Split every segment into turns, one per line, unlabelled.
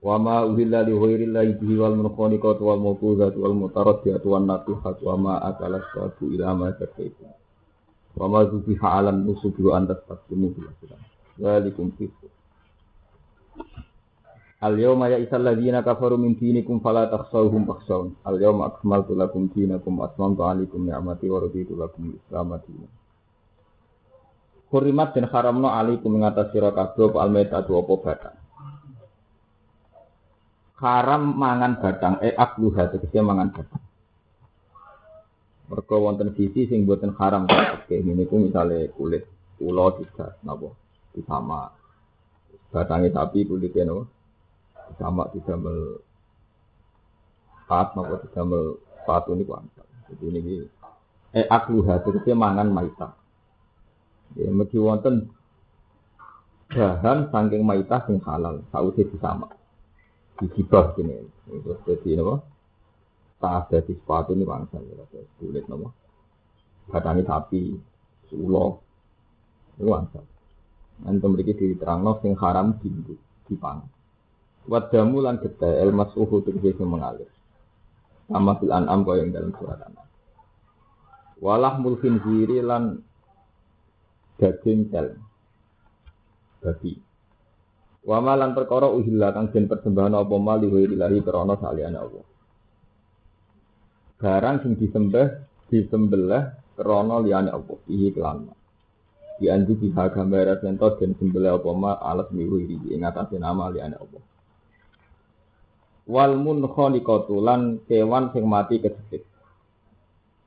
wa ma uhilla li ghairillahi Wa bihi wal munkhaniqatu wal mawqudatu wal mutaraddiyatu wan natihatu wa ma akalas satu ila ma zakaitu. Wa ma zubiha alam nusubi wa antas bil aslam. Walikum fisku. Al yawma ya isal ladina kafaru min dinikum fala takhshawhum fakhshawun. Al yawma akmaltu lakum dinakum atmamtu alaikum ni'mati wa raditu lakum islam dinan. Hurimat dan haramno alaikum mengatasi sira kabeh al maitatu apa badan haram mangan batang. Eh akluha tegese mangan batang. Mergo wonten sisi sing boten haram oke ini ku misale kulit ulo tidak napa? Disama batangnya sapi kulitnya no sama didamel pat napa? Didamel sepatu ini kuantar jadi ini eh akluha tegese mangan maita ya mesti wonten bahan saking maita sing halal. Sausé disama digibah gini. Itu jadi apa? Tak ada di sepatu ini bangsa ya kulit apa? Batangnya sapi ulo. Itu bangsa nanti memiliki diri terang sing haram di dipang wadamu lan gede elmas uhu tegese mengalir. Sama fil an'am kau yang dalam surat anam. Walah mulkin ziri lan daging tel. Babi Wa malan perkara uhilla kang den persembahan apa mali ilahi krana saliyane Allah. Barang sing disembah disembelih krana liyane Allah iki kelan. Di anju pihak gambar sento den sembelih apa ma alat miru iki ing atase nama liyane Allah. Wal munkhaniqatu lan kewan sing mati kejepit.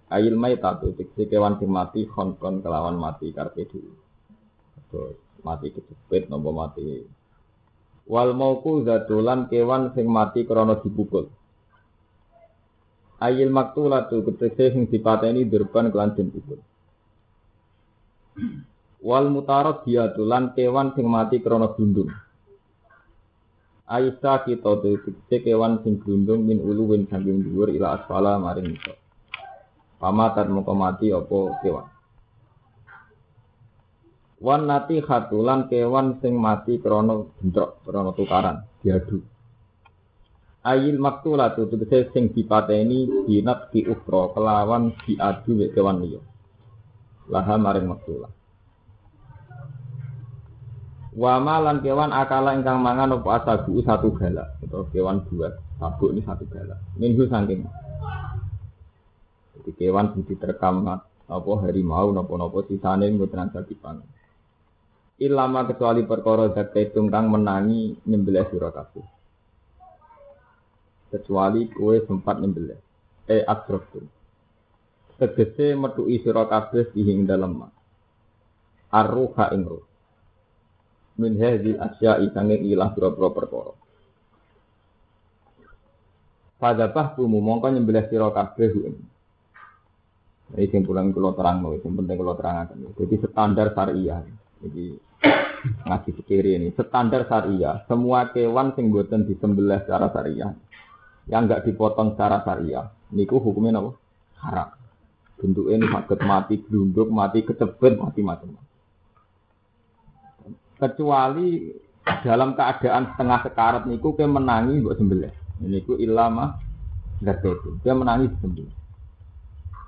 Ail maitatu tegese kewan sing mati kon kelawan mati karpe dhewe. mati kejepit nopo mati Wal mauku zatulan kewan sing mati krana dipukul. Ayil maktulatu ketese sing dipateni durban kelan den pukul. Wal mutarad diatulan kewan sing mati krana gundung. Aisa kita tegese kewan sing gundung min uluwin saking dhuwur ila asfala maring iso. Pamatan moko mati apa kewan. Wan nati khatulan kewan sing mati krono bentrok, krono tukaran, diadu. Ayil maktula tu tegese sing dipateni dinat di ukro kelawan diadu wek kewan liya. Laha maring maktula. Wa malan kewan akala ingkang mangan apa asabu satu galak atau kewan dua sabuk ini satu galak. Minggu saking. Jadi kewan sing diterkam apa harimau napa-napa sisane mboten dipangan ilama kecuali perkara zakaitum kang menangi nyembelih sira kecuali kue sempat nyembelih. Eh atroftum tegese metuki sira kabeh ing dalem arruha ing ruh. Min hadhil asya'i sange ilah pira-pira perkara. Fadzabah bumu mongko nyembelih sira kabeh Ini yang pulang kalau terang, yang penting kalau terang Jadi standar syariah. Jadi ngaji fikir ini. Standar syariah. Semua kewan sing buatan disembelih secara syariah yang enggak dipotong secara syariah niku hukumnya apa? Haram. Bentuknya sakit mati gelunduk mati kecepet mati macam kecuali dalam keadaan setengah sekarat niku ke menangi buat sembelih. Niku ilama nggak itu dia menangi sembelih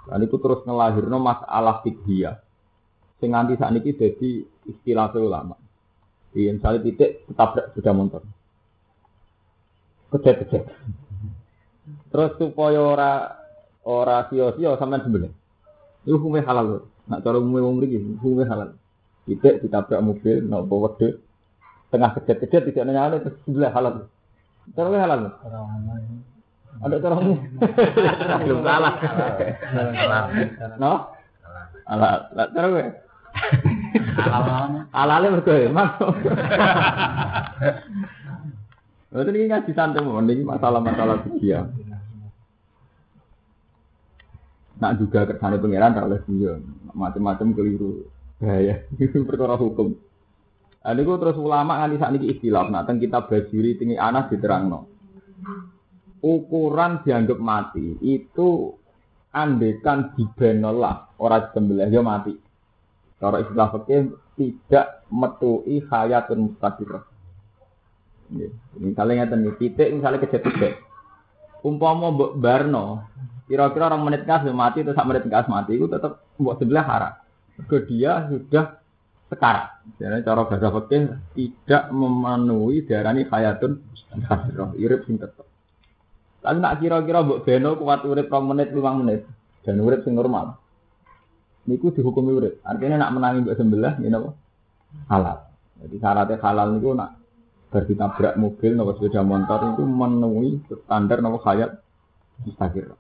dan itu terus ngelahirno masalah fikih sing nganti saat ini jadi istilah ulama Iya, misalnya titik ketabrak sudah motor. Kejet-kejet. Terus supaya ora ora sio-sio sampean sembelih. Itu hukumnya halal loh. Nak cara umumnya wong mriki hukumnya halal. Titik ditabrak mobil, nopo wedhus. Tengah kejet-kejet tidak nanya terus sembelih halal. Cara halal. Ada cara belum salah. No? Alah, cara Alale mergo emang. Berarti ini ngaji santai ini masalah-masalah dia. Nak juga kersane pangeran tak oleh dia, macam-macam keliru. Bahaya, itu perkara hukum. Ada gue terus ulama nganti saat ini istilah, nah tentang kita bajuri tinggi anak diterangno. Ukuran dianggap mati itu andekan dibenolah orang sembelih ya mati. Kalau istilah fakir tidak metui hayatun mustaqirah. Misalnya ngeten iki titik misalnya kejadian Umpama mbok barno, kira-kira orang menit gas mati atau sak menit gas mati itu tetap buat sebelah haram. Ke dia sudah sekarang. Jadi cara bahasa fikih tidak memenuhi darani hayatun mustaqirah. Irip sing tetep. Tapi nak kira-kira mbok beno kuat urip 2 menit 5 menit dan urip sing normal. Niku dihukumi urip. Artinya nak menangi mbok sembelah ngene apa? Halal. Jadi syaratnya halal niku nak berarti tabrak mobil nopo sepeda motor itu memenuhi standar nopo hayat mustakir.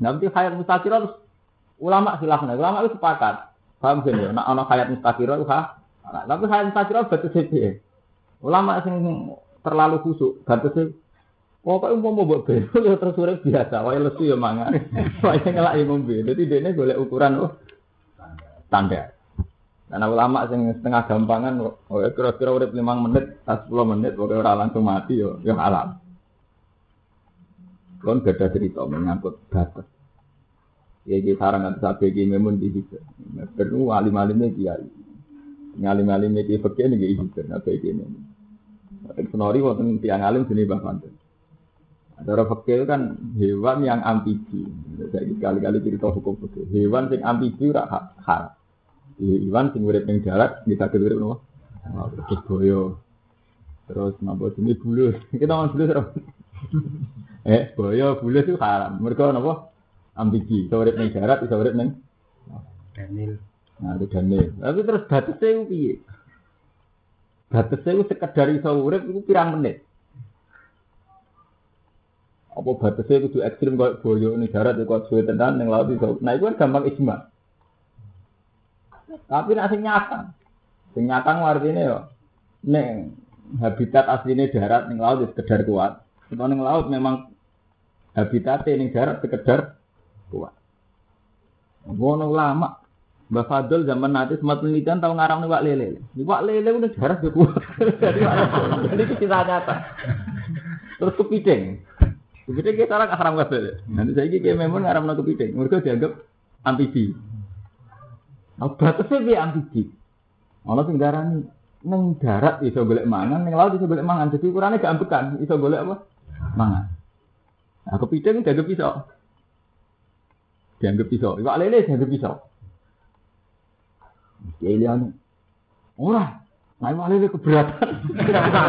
Nanti hayat mustakir terus ulama silahkan, ulama itu sepakat. Paham sih ya? Nak ono hayat mustakir itu ha. Tapi hayat mustakir batu sih. Ulama sing terlalu kusuk sih. Pokoknya mau mau buat beno ya terus urip biasa, wae lesu ya mangan. Wae ngelak ya ngombe. Dadi dene golek ukuran oh standar. Karena ulama sing setengah gampangan, oh, kira-kira urip 5 menit, 10 menit, pokoknya orang langsung mati yo, yo halal. Kon gada cerita menyangkut batas. Ya iki sarang nanti sabe iki memun di situ. Perlu alim-alimnya kiai. Ngalim-alimnya kiai fakir nih iki nabe iki ini. Senori wonten tiang alim sini bahkan. Cara fakir kan hewan yang amfibi. Jadi kali-kali cerita hukum fakir. Hewan yang amfibi ora hak Iwan sing urip ning darat bisa urip nopo? Terus boyo. Terus napa ini bulus. Kita ngomong bulus eh, boyo bulus itu haram. Mereka napa? Ambigi. Iso urip ning darat, bisa urip ning Daniel. Nah, itu Daniel. Tapi terus batasnya itu piye? Batasnya itu sekedar iso urip itu pirang menit. Apa batasnya itu ekstrim kayak boyo ning darat itu kok suwe tenan ning laut iso. Nah, itu kan gampang ijma. Tapi nak sing nyata. Sing nyata artinya yo ning habitat aslinya darat ning laut itu sekedar kuat. Kalau ning laut memang habitatnya ning darat sekedar kuat. Ngono lama. Mbak Fadl zaman nanti sempat penelitian tahu ngarang nih Wak Lele. Wak Lele udah darat gak kuat. Jadi itu kita nyata. Terus kepiting. Kepiting kita orang haram kabeh. Nanti saya kayak memang ngaram kepiting. Mereka dianggap amfibi. Nah, batasnya dia amfibi. Ono sing darani neng darat iso golek mangan, neng laut iso golek mangan. Jadi ukurannya gak ambekan, iso golek apa? Mangan. Nah, kepiting dianggap pisau. Dianggap pisau. Iwak lele dianggap pisau. Ya liane. Ora, Nah, lele keberatan.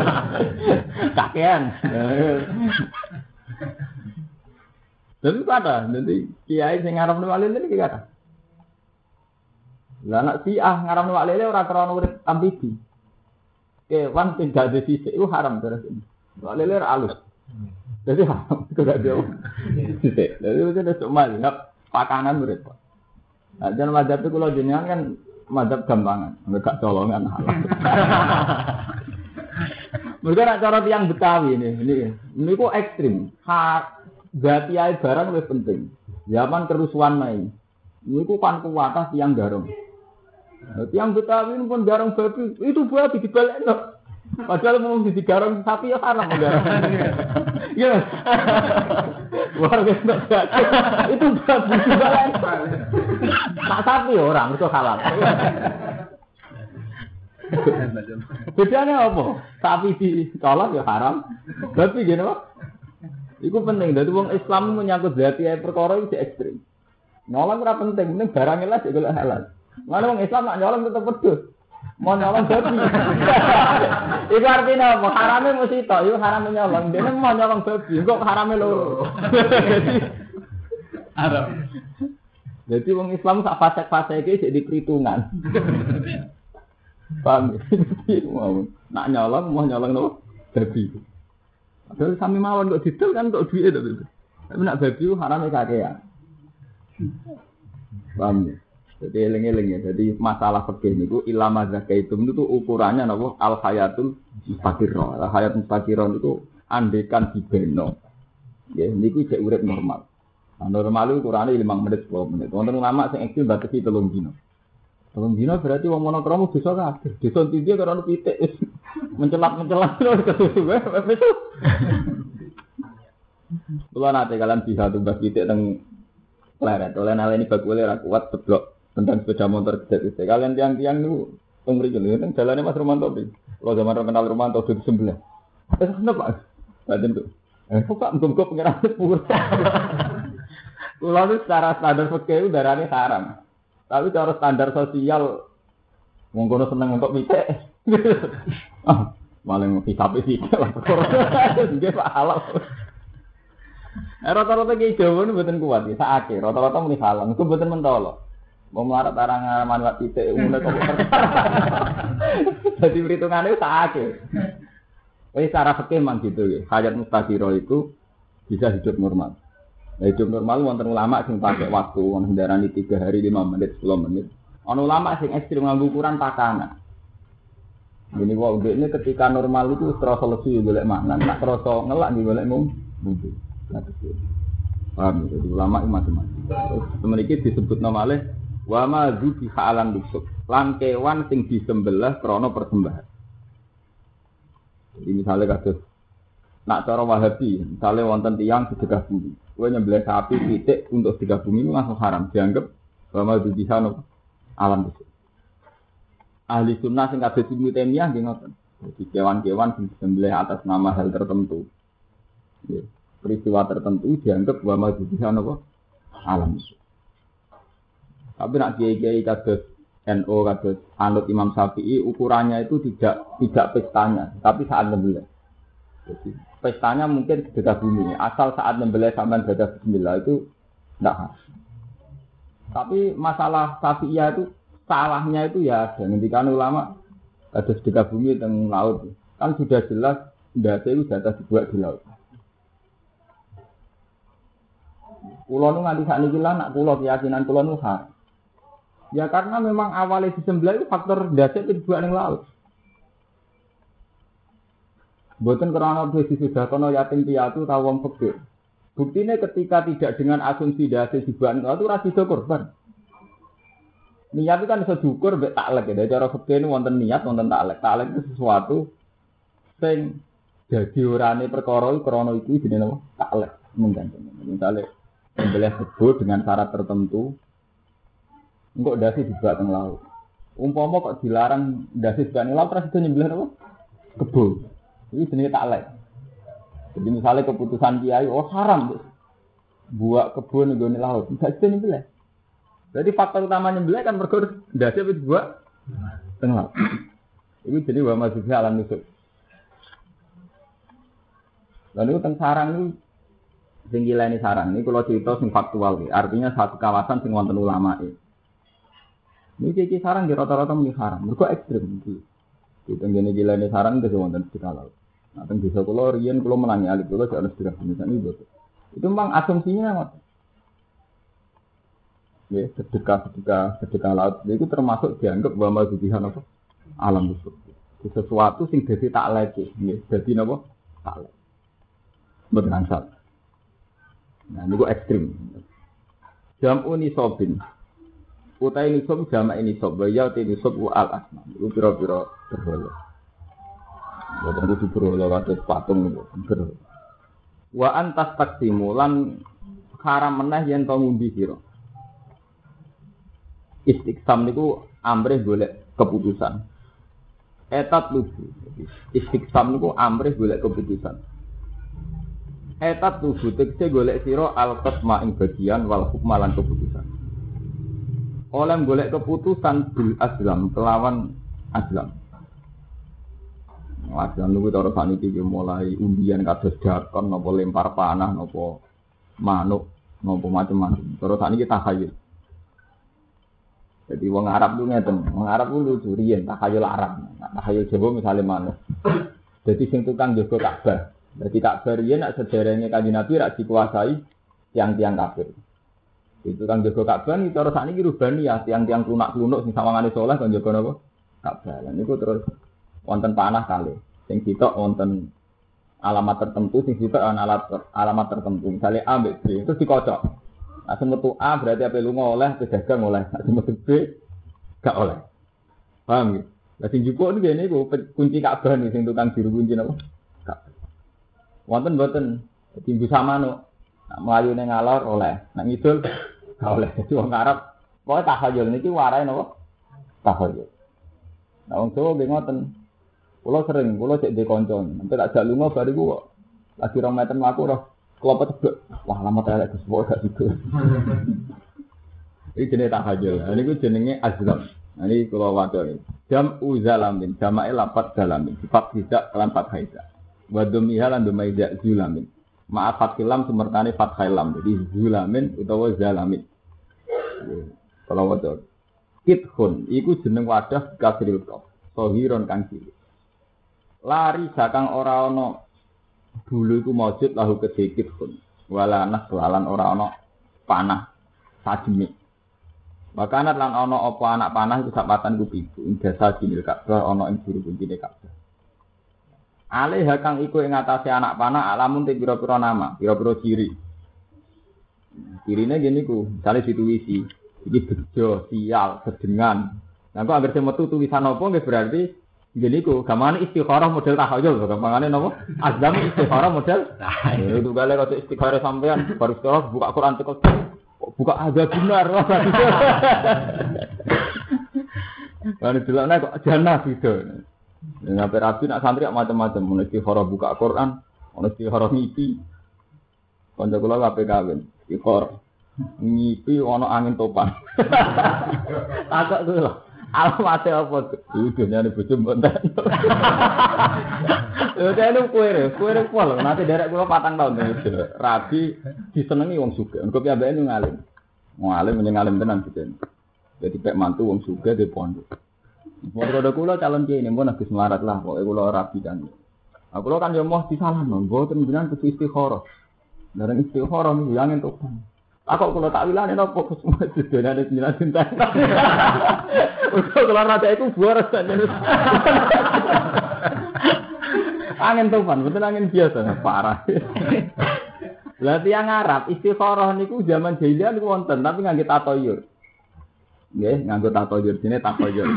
Kakean. Jadi kata, nanti kiai sing ngarep iwak lele kata. Lah nak si ah ngaram wak lele ora krana urip ambibi. Kewan sing gak ada sisik itu haram terus. Wak lele alus. Jadi haram itu gak jauh. Sisik. Jadi itu udah cuma lihat pakanan urip. Nah, jangan madhab itu kalau jenengan kan madhab gampangan, enggak colongan. Mereka nak cara tiang Betawi ini, ini, ini kok ekstrim. Hak gati barang lebih penting. Zaman kerusuhan main. Ini kok kan kuatah tiang garong. Yang Betawi pun garong babi itu babi dibalik no. Padahal mau di garong sapi ya haram garong. Ya. Luar biasa itu babi dibalik. Tak sapi orang itu halal. Bedanya apa? Sapi dicolok ya haram. Babi gini apa? Iku penting. Jadi wong Islam menyangkut zati perkara itu ekstrim. Nolong ora penting, penting barangnya lah juga halal. Mana orang Islam nak nyolong tetap pedus. Mau nyolong babi. itu artinya apa? Haramnya mesti itu, itu haram nyolong. Dia mau nyolong babi, kok haramnya loro. Haram. Jadi orang Islam sak fasek-fasek iki jadi perhitungan. Paham ya? mau nak nyolong mau nyolong nopo babi. Padahal sami mawon kok didol kan kok duit itu. Tapi nak babi haramnya kakean. Paham ya? Jadi eling-eling ya. Jadi masalah fikih niku ilama zakaitum itu ukurannya napa al hayatul mustaqirrah. Al hayat mustaqirrah itu andekan dibeno. Ya niku cek urip normal. Nah, normal itu ukurannya 5 menit 10 menit. Wonten ulama sing ekstrem batasi 3 dino. Telung dino berarti wong monokromo bisa kabeh. Desa tiga karena pitik mencelat-mencelat terus kesusu Kulo nate kalian bisa tugas pitik teng leret. Oleh nale ini bakule ra kuat seblok tentang sepeda motor gede gede. Kalian tiang-tiang itu teng mriki lho jalane Mas Romanto. Kalau zaman kenal Romanto di sebelah. Terus kenapa? Tadi tuh. Eh, kok Pak muga pengiran sepur. Kulo itu secara standar fikih darane haram. Tapi cara standar sosial wong kono seneng untuk pitik. ah, maling hisap sih lah. Nggih halal. Eh, rata-rata kayak Jawa ini buatan kuat ya, saake. Rata-rata muni halal, itu buatan mentolo. Mau melarat arang manfaat titik umumnya kok Jadi perhitungannya saake. Tapi secara fakir gitu ya. Hayat mustaqiro itu bisa hidup normal. Nah, hidup normal wonten ulama sing pakai waktu wong hendarani 3 hari 5 menit 10 menit. Ono ulama sing ekstrim nganggo ukuran pakanan. Ini kok ini ketika normal itu terasa lesu golek mangan, tak terasa ngelak di golek mung. Paham ya? Jadi ulama itu macam-macam. Terus disebut namanya wa ma zubi halan busuk. Lan kewan sing disembelih krana persembahan. Jadi misalnya kados nak cara Wahabi, misalnya wonten tiang sedekah bumi. Kowe nyembelih sapi titik untuk bumi itu langsung haram. Dianggap wa ma zubi alam busuk. Ahli sunnah sing kabeh Ibnu Taimiyah nggih ngoten. Jadi kewan-kewan disembelih atas nama hal tertentu. Peristiwa tertentu dianggap bahwa majudihan apa alam tapi nak kiai kiai kados NO kados anut Imam Syafi'i ukurannya itu tidak tidak pestanya tapi saat jadi pestanya mungkin sedekah bumi. Asal saat membeli sampai baca Bismillah itu tidak harus tapi masalah Syafi'iyah itu salahnya itu ya ada. Ngendikan ulama ada sedekah bumi teng laut. Kan sudah jelas tidak itu data dibuat di laut. Kulo nu nganti saat ini nak kulo keyakinan kulo nu Ya karena memang awalnya disembelih itu faktor dasar itu dua yang laut. Buatan karena sudah kono yatim piatu tahu wong fakir. Buktinya ketika tidak dengan asumsi dasar dibuat itu rasi korban. Niat itu kan bisa diukur tak taklek ya. Cara fakir ini wonten niat wonten taklek. Taklek itu sesuatu sing jadi orane perkara krana itu jenenge apa? Taklek menggantung. Misalnya Membelih kebo dengan syarat tertentu, enggak dasi juga teng laut. Umpama kok dilarang dasi juga teng laut, terus itu nyembelih apa? Kebo. Ini jenis taklek. Jadi misalnya keputusan kiai, oh haram, buat kebun nih laut, enggak itu nyembelih. Jadi faktor utama nyembelih kan mereka dasi itu buat teng laut. Ini jadi bahwa masuknya alam nusuk. Lalu tentang sarang ini Sing ini saran ini kalau cerita sing faktual ya. Artinya satu kawasan sing wonten ulama ya. Ini cici saran di rata-rata muni saran. Mereka ekstrim. Itu gini ini saran itu wonten di kalau. Nah, bisa kalau rian kalau menangi alih kalau jangan sedekah misalnya itu. Itu memang asumsinya nggak. Ya, sedekah sedekah sedekah laut itu termasuk dianggap bahwa mazubihan apa alam itu sesuatu sing jadi tak lagi, ya, jadi apa tak lagi. Betul salah. Nah, ini ekstrim. Jam uni sobin. Utai ini sob jama ini sob. Ya sob wa al asma. Itu piro-piro berhala. Bukan itu berhala kata patung itu. Berhala. Wa antas taksimu lan haram meneh yen to ngundi sira. Istiqsam niku amrih golek keputusan. Etat lugu. Istiqsam niku amrih golek keputusan. Etat tubuh tegese golek siro al qasma ing bagian wal hukma keputusan. Oleh golek keputusan bil aslam kelawan aslam. Aslam niku cara saniki mulai undian kados dakon napa lempar panah napa manuk napa macam-macam. Cara saniki takhayul. Jadi wong Arab tuh ngeten, wong Arab tuh lucu riyen takhayul Arab. Takhayul Jawa misalnya manuk. Jadi sing tukang jaga Ka'bah. Jadi tak berian nak sederhana kaji Nabi rak dikuasai tiang-tiang kafir. Itu kan jaga Ka'bah nih cara sakniki rubani ya tiang-tiang lunak-lunuk sing sawangane saleh kan jaga napa? Ka'bah. Lan niku terus wonten panah kali. Sing sitok wonten alamat tertentu sing ana alamat alamat tertentu. Misalnya A B terus dikocok. Nah, metu A berarti apa lunga oleh, pedagang oleh. Nah, metu B gak oleh. Paham gitu? Lah sing jupuk niku ngene iku kunci Ka'bah nih sing tukang juru kunci napa? Ka'bah. Wonten mboten Timbu sama no. Nak melayu neng ngalor oleh, nak ngidul gak oleh. Jadi wong Arab pokoknya tahayul niki warai nopo tahayul. Nah wong Jawa nggih. Kula sering, kula cek di kanca, nanti tak jak lunga bari ku lagi rong meter mlaku roh kelopet tebek. Wah, lama tak Gus gak gitu. Ini jenis tahajul. Ini ku jenenge azlam. Nah, ini kalau wadah Jam uzalamin, jama'i lapat zalamin. Sifat tidak kelan fathaiza. Wadumiha lan dumaiza zulamin. Maaf fatilam semertane fathailam. Jadi zulamin utawa zalamin. Kalau wadah. Kithun, iku jeneng wadah kasril kof. Sohiron kang cilik. Lari sakang ora ana bulu iku maujud lahu kedikit pun. Wala anak lalan ora ana panah sajemi. Makanat lan ana apa anak panah iku sapatan ku pitu. Ing dasa jinil Ka'bah ana ing juru kuncine Ka'bah. Alih kang iku ing atase anak panah alamun te pira-pira nama, pira-pira ciri. Cirine gini ku, misalnya dituwisi, iki bejo, sial, sedengan. Nah, kok agar metu tulisan apa nggih berarti gini ku, gamane istikharah model tahayul, gampangane napa? Azam istikharah model. Nah, itu gale kok istikharah sampean baru sekolah buka Quran tekel buka aja benar. Kan delokne kok jannah gitu. Ngapain rapi nak santri macam-macam, mau istikharah buka Quran, mau istikharah ngipi. Kanca kula kabeh kawin, istikharah. Ngipi ono angin topan. Takok kula. Alamat apa? Itu nyari bojo mbonten. Lha lu kowe re, kowe re pol. Nanti derek kula patang tahun Rabi disenengi wong sugih. Engko piyambake ngalim. Ngalim menyang ngalim tenan gitu. Jadi pek mantu wong sugih di pondok. Mau ada kula calon kiai ini pun habis melarat lah, pokoknya kula rapi kan. Aku lo kan yo mau disalah nong, gue jenengan kudu istikharah. Dari istikharah nih yang itu. Aku kalau tak ini nopo semua sudah ada sembilan cinta. Untuk kalau rada itu buar. Angin tufan, betul angin biasa, parah. Lah yang Arab istikharah niku zaman jahiliyah niku wonten, tapi nganggo tatoyur. Nggih, nganggo tatoyur sini tatoyur.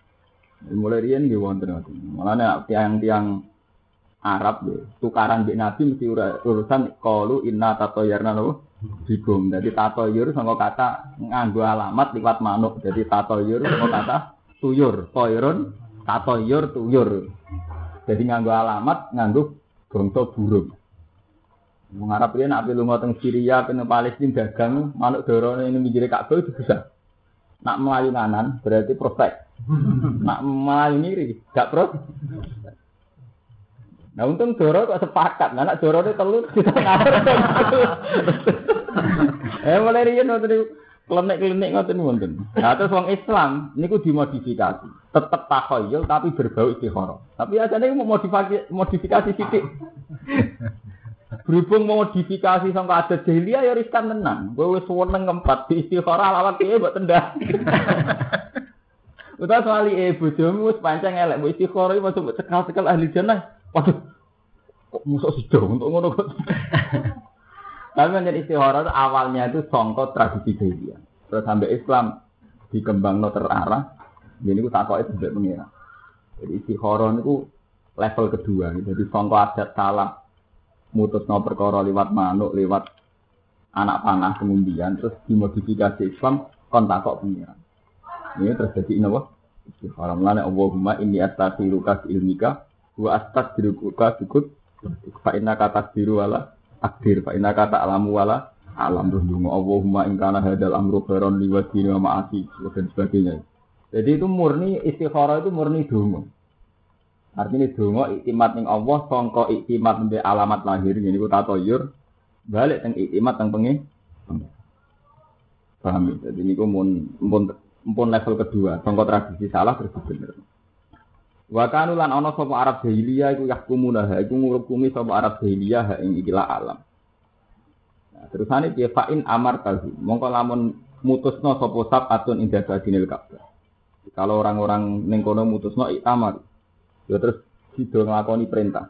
Mulai riyen nggih wonten ngoten. Mulane tiang-tiang Arab nggih tukaran mbek Nabi mesti urusan qalu inna tatoyarna lho bikum. Jadi tatoyur sangka kata nganggo alamat liwat manuk. Jadi tatoyur sangka kata tuyur, toyrun, tatoyur, tuyur. Jadi nganggo alamat nganggo bangsa burung. Wong Arab riyen nek lunga teng Syria, teng Palestina dagang, manuk dorone ini minggire Ka'bah itu bisa. Nak melayu kanan berarti prospek. Nak melayu ngiri, gak pro. Nah untung Doro kok sepakat, nah nak Doro itu telur kita ngawur. eh mulai riyen ngoten klenik-klenik ngoten wonten. Nah terus wong Islam niku dimodifikasi. Tetep takhayul tapi berbau istikharah. Tapi ajane mau modifikasi modifikasi sithik. Berhubung modifikasi sampai ada jahiliyah ya riskan tenang. Gue wis seneng ngempat di istikharah lawat kiye mbok tendang. Udah soal e bojomu wis pancen elek mbok istikharah iki masuk cekal-cekal ahli jannah. Waduh. Kok musuh sido untuk ngono kok. Tapi menjadi istikharah awalnya itu songkot tradisi jahiliyah. Terus sampai Islam dikembang no terarah. Jadi aku takut itu tidak mengira. Jadi istikharah itu level kedua. Jadi songkot adat salah. Mutus no perkara lewat manuk, lewat anak panah kemudian terus dimodifikasi Islam kon takok pengiran. Ini terjadi ini apa? Istikharah melane Allahumma inni astaghfiruka ilmika wa astaghfiruka bikut fa inna kata biru wala akdir fa inna kata alamu wala alam terus Allahumma in kana hadal amru khairan li wajhi wa ma'asi dan sebagainya. Jadi itu murni istikharah itu murni dungo. Artinya dungo iktimat ning Allah sangka iktimat mbek alamat lahir ngene iku tatoyur balik teng iktimat teng pengi. Paham ya? Jadi niku mun mun level kedua, sangka tradisi salah terus bener. Wa kanu lan ana sapa Arab jahiliyah iku yahkumuna ha iku ngurukumi sapa Arab jahiliyah ing ikilah alam. Nah, terusane piye fa in amar tahu. Mongko lamun mutusno sapa sabatun inda badinil Ka'bah. Kalau orang-orang ning kono mutusno iktamar. Ya terus sido nglakoni perintah.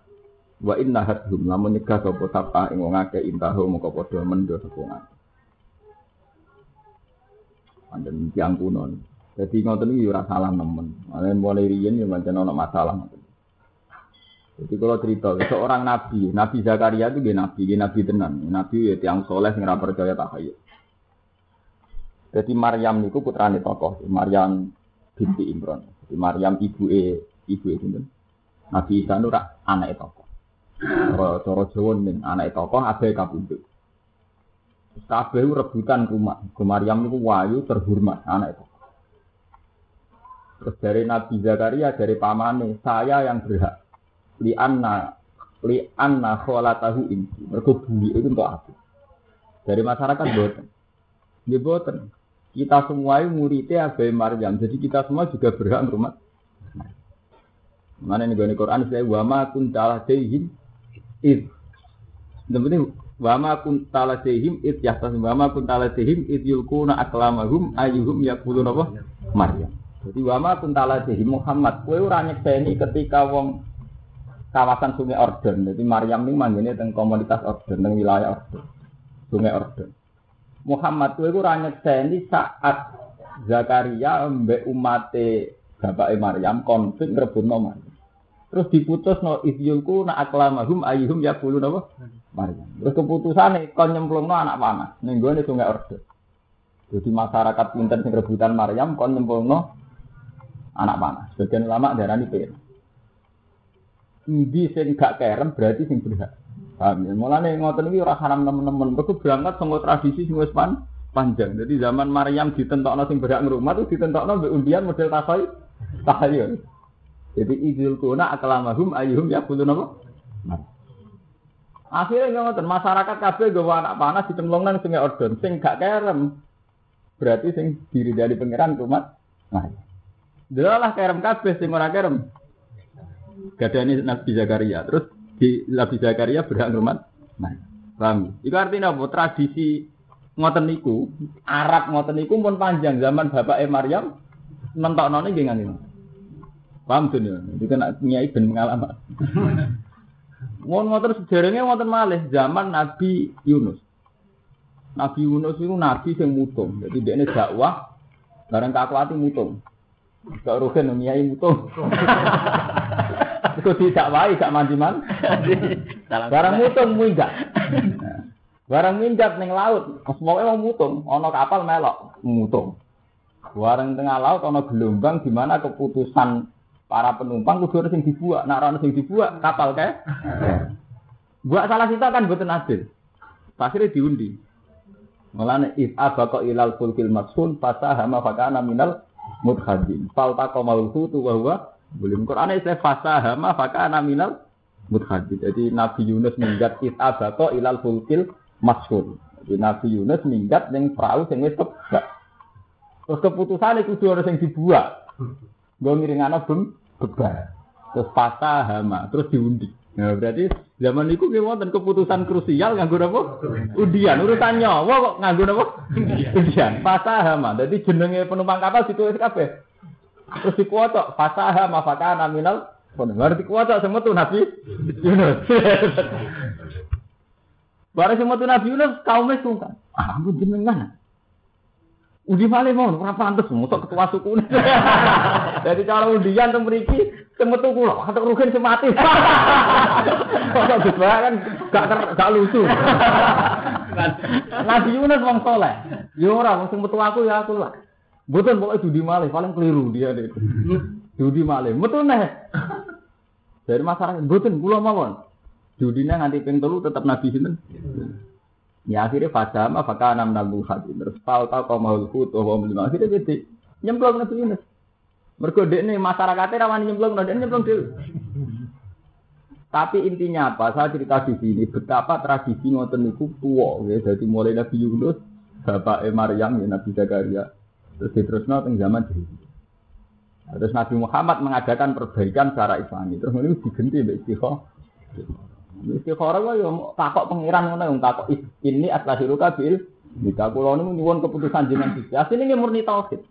Wa inna hadhum lamun nyegah sapa sapa ing wong akeh intahu mongko padha mendo sapa wong akeh. Kuno. Jadi ngoten iki ora salah nemen. Ane mulai riyen ya pancen ana masalah. Jadi kalau cerita seorang nabi, Nabi Zakaria itu dia nabi, dia nabi tenan, nabi ya tiang soleh yang percaya takhayul. Jadi Maryam niku putrane tokoh, Maryam binti Imran. Jadi Maryam ibu e ibu e sinten? Nabi Isa nu anak tokoh. Cara Jawa anak tokoh abe kabundut. Kabeh rebutan rumah. Ke Maryam niku wayu terhormat anak itu. Terus dari Nabi Zakaria dari pamane, saya yang berhak li anna li anna kholatahu. Mergo bumi itu untuk aku. Dari masyarakat boten. Dia boten. Kita semua muridnya Abai Maryam. Jadi kita semua juga berhak rumah. Mana nih gue Quran saya wama kun talah dehim id. Yang wama kun talah dehim id yahtas wama kun talah dehim id yulkuna aklamahum ayuhum yakulun apa Maryam. Jadi wama kun talah dehim Muhammad. Kue ora nyekseni ketika wong kawasan Sungai Ordon. Jadi Maryam ini manggilnya tentang komunitas Ordon, tentang wilayah Ordon. Sungai Ordon. Muhammad itu ora nyekseni saat Zakaria mbek umate bapak Maryam konflik ngerebutno Maryam. Terus diputus no isyulku na aklamahum ayuhum ya bulu napa? Maryam. Terus keputusane kon nyemplungno anak panah ning gone Sungai Ordon. Jadi masyarakat pinter sing rebutan Maryam kon nyemplungno anak panah. Sebagian ulama darani pir. Ndi sing gak kerem berarti sing berhak. Paham ya? Mulane ngoten iki ora haram temen-temen. Mergo berangkat saka tradisi sing wis pan panjang. Jadi zaman Maryam ditentokno sing berhak ngrumah itu ditentokno mbek undian model tasoy tahayul. Jadi idul kuna aklamahum ayuhum ya kudu napa? Akhirnya ngoten masyarakat kabeh gawa anak panas ditemplung nang sungai Ordon sing gak kerem. Berarti sing diri dari pangeran rumah. Nah. Delalah kerem kabeh sing ora kerem. Gadani Nabi Zakaria. Terus di Nabi Zakaria berhak ngrumat. Nah, paham? Itu artinya apa? Tradisi ngoten niku, Arab ngoten niku pun panjang zaman bapak E Maryam nentokno nggih ngene. Paham tuh ya? Itu kan nyai ben pengalaman. Mon ngoten sejarahnya ngoten malih zaman Nabi Yunus. Nabi Yunus itu nabi yang mutung. Jadi dia ini dakwah bareng kakuati mutung. Gak rugen nyai mutung. Iku didakwahi gak mandiman. Barang mutung minggat. Barang minggat ning laut, semoga mau mutung, ana kapal melok mutung. Barang tengah laut ana gelombang di mana keputusan para penumpang kudu ana sing dibuat, nek ana sing dibuat kapal kae. Buat salah kita kan mboten adil. Akhirnya diundi. Mulane if abaqa ilal fulkil masul fasahama fakana minal mudhadin. Falta qamal hutu wa huwa boleh Quran istilah fasahama fakana minal mudhadid. Jadi Nabi Yunus minggat itabato ilal fulkil masyhur. Jadi Nabi Yunus minggat ning perahu sing wis tebak. Terus keputusan itu dua orang yang dibuat. Gue ngiringana bem bebar. Terus fasahama, terus diundi. Nah, berarti zaman itu ki wonten keputusan krusial nganggo apa? Undian, urusan nyawa kok nganggo apa? Undian. Fasahama. Jadi jenenge penumpang kapal ditulis kabeh. Terus dikuwocok fasaha mafakana minal Baru dikuwocok semetu Nabi Yunus. Barang semetu Nabi Yunus kaumnya sungkan. Ah, aku jenengan. Undi malih mau ora pantes mutok ketua suku. Jadi cara undian teng mriki semetu kula, atau rugen semati. Kok gitu kan gak gak lucu. Nabi Yunus wong soleh. Ya ora wong sing metu aku ya aku lah. Betul pokoknya judi malih paling keliru dia itu. judi malih, betul nih. Dari masyarakat, betul pulau mawon. Judinya nganti ping telu tetap nabi sinten. Ya akhirnya fajama fakah enam nabu hati terus tahu tahu kau mau luhut oh mau beli akhirnya jadi nyemplung nabi Yunus. Mergo ini masyarakatnya rawan nyemplung, nah nyemplung dulu. Tapi intinya apa? Saya cerita di sini betapa tradisi ngoten niku tua, ya. Jadi mulai Nabi Yunus, Bapak Maryam, ya Nabi Zakaria, Terus diterusno teng zaman. Nah, terus Nabi Muhammad mengadakan perbaikan secara Islami. Terus ini diganti mbek istiqomah. Istighara wae yo takok pangeran ngono yang takok ini atlahiruka bil Jika kula niku nyuwun keputusan jenengan siji. Asline nggih murni tauhid.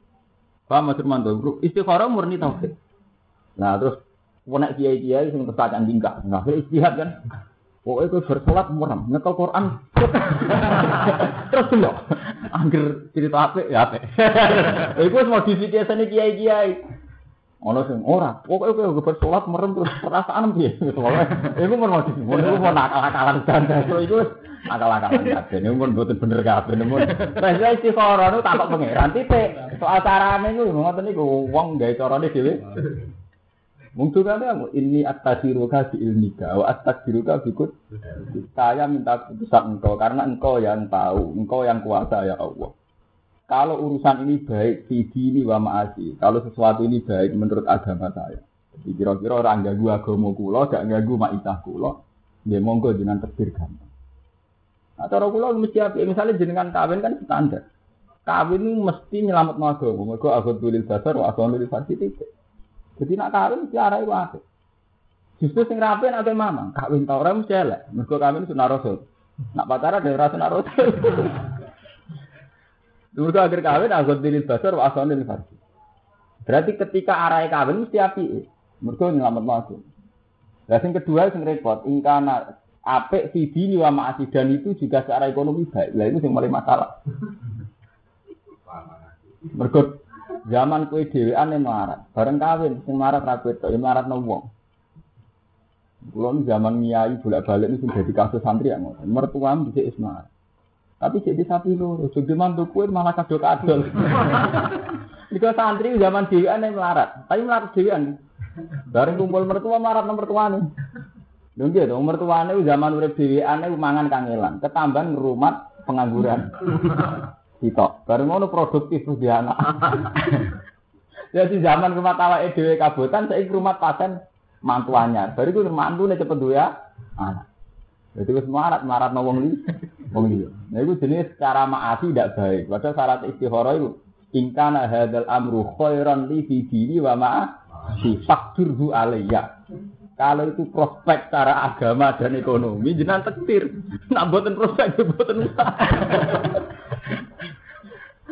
Paham Mas Firmanto? Istighara murni tauhid. Nah, terus nek kiai-kiai sing kesacan tingkah, nah istihad kan. Pokoknya gue bersolat muram, nyetel Quran. Terus dulu, angger cerita apa ya apa. Iku modifikasi nih kiai kiai. Ono sing ora, pokoke kowe bersolat merem terus perasaan piye. Iku mun modifikasi, iku mun akal-akalan ganda. Iku akal-akalan kabeh. Niku mun mboten bener kabeh. Mun wis istikhara niku takok pangeran titik. Soal carane niku ngoten niku wong gawe carane dhewe. Mungkin kan ini atas-diruka di ilmika, wa atas-diruka bikut. Saya minta keputusan engkau karena engkau yang tahu, engkau yang kuasa ya Allah. Kalau urusan ini baik, ini wa ma'asi. Kalau sesuatu ini baik menurut agama saya. Jadi kira-kira orang ganggu agama kula, gak ganggu ma'isah kula, dia monggo dengan terbir gampang. Nah, cara kula mesti apa? Misalnya jenengan kawin kan standar. Kawin ini mesti nyelamat agama. Agama tulis dasar, wa agama tulis titik. Jadi nak kawin mesti arah itu apik. Justru sing rapi nak mama, kawin tau ora mesti elek. Mergo kawin sunah rasul. Nak pacaran dari sunah rasul. Dulu akhir kawin aku diri basar wa diri farsi. Berarti ketika arah kawin mesti api. Mergo nyelamet aku. Lah sing kedua sing repot, ingkana apik sidi wa ma'asi dan itu juga secara ekonomi baik. Lah itu sing paling masalah. Mergo Zaman kue dhewean yang melarat, bareng kawin sing melarat ra kowe tok, melarat no zaman nyai bolak-balik ini sudah di kasus santri yang ngoten. Mertua bisa ismail. Tapi jadi sapi loro, jadi mantu kue malah kado kadol. Jika santri zaman dhewean yang melarat, tapi melarat dhewean. Bareng kumpul mertua melarat nomor nih. Lho nggih to, mertuane zaman urip dhewean mangan kangelan, ketambahan ngerumat pengangguran. Sitok. Baru ngono produktif di anak. Jadi zaman rumah tawa EDW kabutan, saya rumah paten mantuannya. Baru itu mantu nih cepet ya anak. Jadi itu marat, marat mau wong li, wong. Nah itu jenis cara maasi tidak baik. Padahal syarat istihara itu ingkana hadal amru khairan li fi dini wa ma'a si fakturhu alayya. Kalau itu prospek cara agama dan ekonomi, jenang tektir. Nak buatan prospek, buatan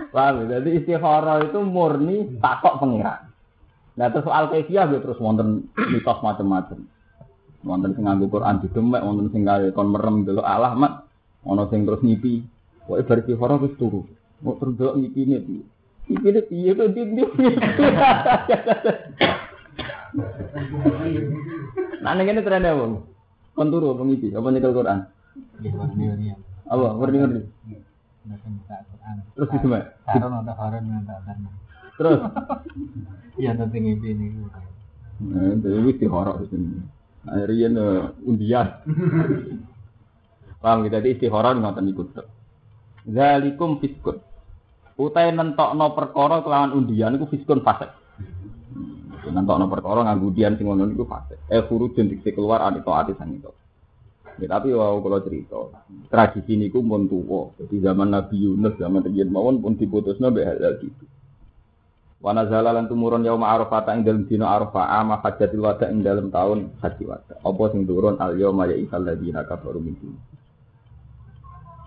Paham ya? Jadi istikharah itu murni takok pengiran. Nah terus soal kefiah ya terus wonten mitos macam-macam. Wonten sing nganggo Quran didemek, wonten sing kon merem delok Allah mat, ono sing terus ngipi. Pokoke bar istikharah wis turu. Mau terus delok ngipine piye? Ngipine piye to ndi Nah ning kene trennya wong. Kon turu apa ngipi? Apa nyekel Quran? Iya, apa? Ngerti-ngerti. Terus
ada Harun yang tak karena.
Terus?
Iya nanti ngipi ini.
Nah, itu istihara di sini. Akhirnya undian. Paham kita di istihara ngoten ikut. Zalikum fiskun. Utai nentokno perkara kelawan undian iku fiskun fasik. Nentokno perkara nganggo undian sing ngono niku fasik. Eh khurujun diksi keluar anito ati sang itu. Ya, tapi wow kalau cerita tradisi ini pun tua. Jadi zaman Nabi Yunus zaman terjadi mawon pun diputus nabi halal gitu. Wana zalalan tumurun yaum arafah ing dalam dino arafah ama hajatil wada ing dalam tahun haji wada. Apa sing turun al yauma ya isal ladina kafaru min.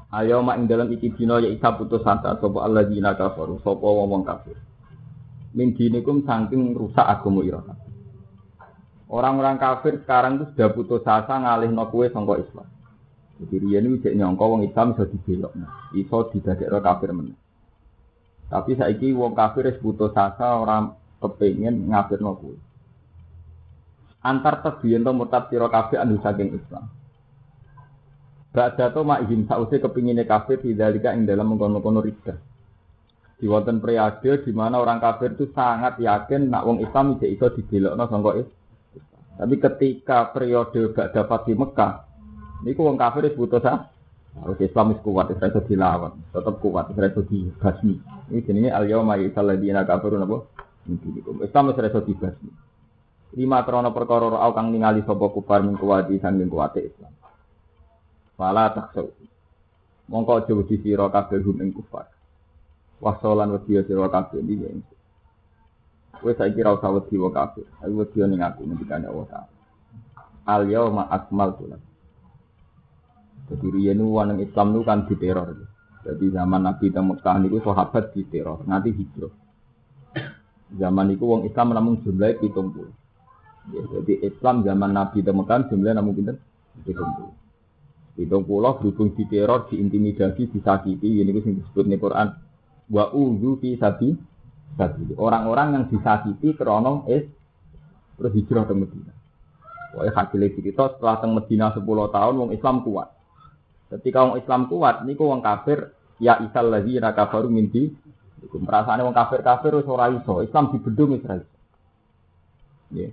Al yauma ing dalam iki dino ya isa putus asa sapa al ladina kafaru sapa wong kafir. Min dinikum saking rusak agama ira Orang-orang kafir sekarang itu sudah putus asa ngalih no kue sangka Islam. Jadi ini cek nyongko wong Islam bisa dibelok, iso didadek kafir men. Tapi saiki wong kafir es putus asa orang kepengen ngafir no kue. Antar tebiyen to murtad sira kafir anu saking Islam. Ba'da to mak izin sause kepingine kafir dzalika ing dalam mengkono-kono rida. Di wonten periode di mana orang kafir itu sangat yakin nak wong Islam tidak iso dibelokno sangka. Tapi ketika periode gak dapat di Mekah, ini wong kafir itu butuh sah. Harus Islam itu kuat, itu dilawan, tetap kuat, itu dibasmi. Ini jenisnya al yawma yusalladina kafirun apa? Islam itu dibasmi. Lima trono perkara au kang ningali sapa kufar min kuwati sanging kuwate Islam. Fala taksu. Mongko aja wedi sira kabeh hum ing kufar. Wasolan wedi sira kabeh iki Wes saiki ra usah wedi wa kafir. Aku wedi ning aku ngendikane Allah. Al yauma akmaltu lakum. Jadi riyen Islam itu kan diteror. Jadi zaman Nabi teng Mekah niku sahabat diteror, nanti hijrah. Zaman itu wong Islam namun jumlahnya pitung. Ya, jadi Islam zaman Nabi teng Mekah jumlahnya namun pinten? Pitung puluh. Pitung puluh berhubung diteror, diintimidasi, disakiti, ini disebut di Quran. Wa uzu fi sabi sabi. Orang-orang yang disakiti krono is terus hijrah ke Medina. Wah, hasilnya cerita setelah teng Medina 10 tahun wong Islam kuat. Ketika wong Islam kuat, niku wong kafir ya isal lagi kafaru minti. Iku perasaan wong kafir-kafir wis ora iso, Islam dibedung wis ora iso. Ya.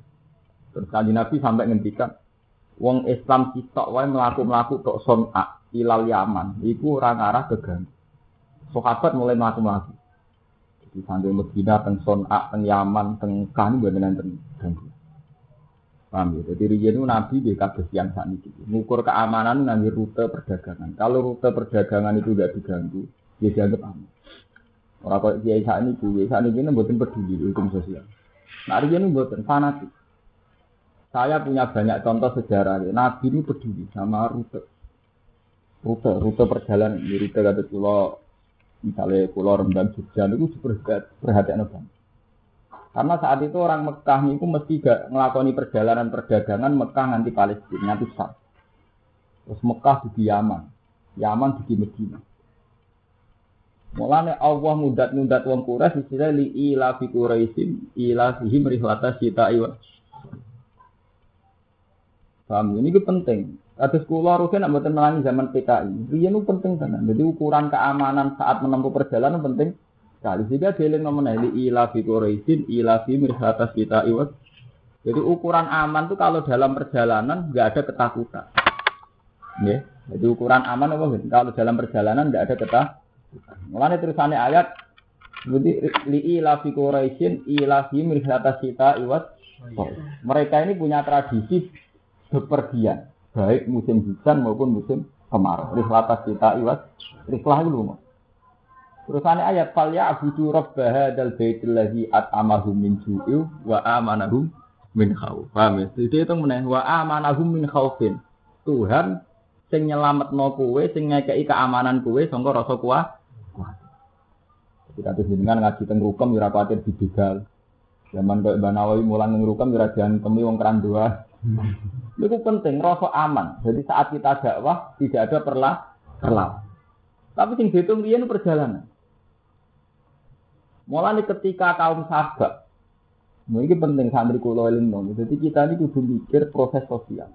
Terus kanjeng Nabi sampai ngendikan wong Islam sitok wae mlaku-mlaku tok son'a ilal Yaman, iku ora ngarah keganggu. Sahabat mulai mlaku-mlaku. Jadi sampai Medina teng son'a, teng Yaman, teng Kan enten ganggu. Paham ya? Jadi riyen itu Nabi di kados yang saat ini. Ngukur keamanan nanti rute perdagangan. Kalau rute perdagangan itu tidak diganggu, ya dianggap aman. Orang kok kiai saat ini, kiai saat ini ini buatin peduli hukum sosial. Nah riyen ini buatin fanatik. Saya punya banyak contoh sejarah. Nabi ini peduli sama rute. Rute, rute perjalanan. Di rute kata pulau, misalnya pulau Rembang Jogja itu perhatian banget. Karena saat itu orang Mekah itu mesti gak ngelakoni perjalanan perdagangan Mekah nanti Palestina, nanti Sam. Terus Mekah di Yaman, Yaman di Medina. Mulane Allah mudat-mudat wong Quraisy istilah li ila fi Quraisyin ila fihim rihlata sita iwa. Ini itu penting. Atas kula rugen nak mboten zaman PKI. Riyen penting tenan. Jadi ukuran keamanan saat menempuh perjalanan penting sekali. Sehingga dieling nomor li ila fi Quraisyin ila fi rihlata sita iwa. Jadi ukuran aman itu kalau dalam perjalanan nggak ada ketakutan. Ya, jadi ukuran aman apa? Kalau dalam perjalanan nggak ada ketakutan. Mulane terusane ayat Jadi li ila fi Quraisyin ila fi mirhata sita iwat. Mereka ini punya tradisi bepergian, baik musim hujan maupun musim kemarau. Rihlata sita iwat. Rihlah itu loh. Terusane ayat fal ya abudu rabb hadzal baitil ladzi at'amahum min ju'i wa amanahum min khauf. Paham ya? Jadi itu meneh wa amanahum min khaufin. Tuhan sing nyelametno kowe, sing ngekeki keamanan kowe sangka rasa kuat kita tuh jenengan ngaji teng rukem ora kuwatir dibegal. Zaman kok Mbak Nawawi mulang teng rukem ora temi wong keran dua. Itu penting rasa aman. Jadi saat kita dakwah tidak ada perlah perlah. Tapi sing dihitung riyen perjalanan. Mulai ketika kaum sahabat, nah, ini penting santri kulo eling dong. Jadi kita ini kudu mikir proses sosial.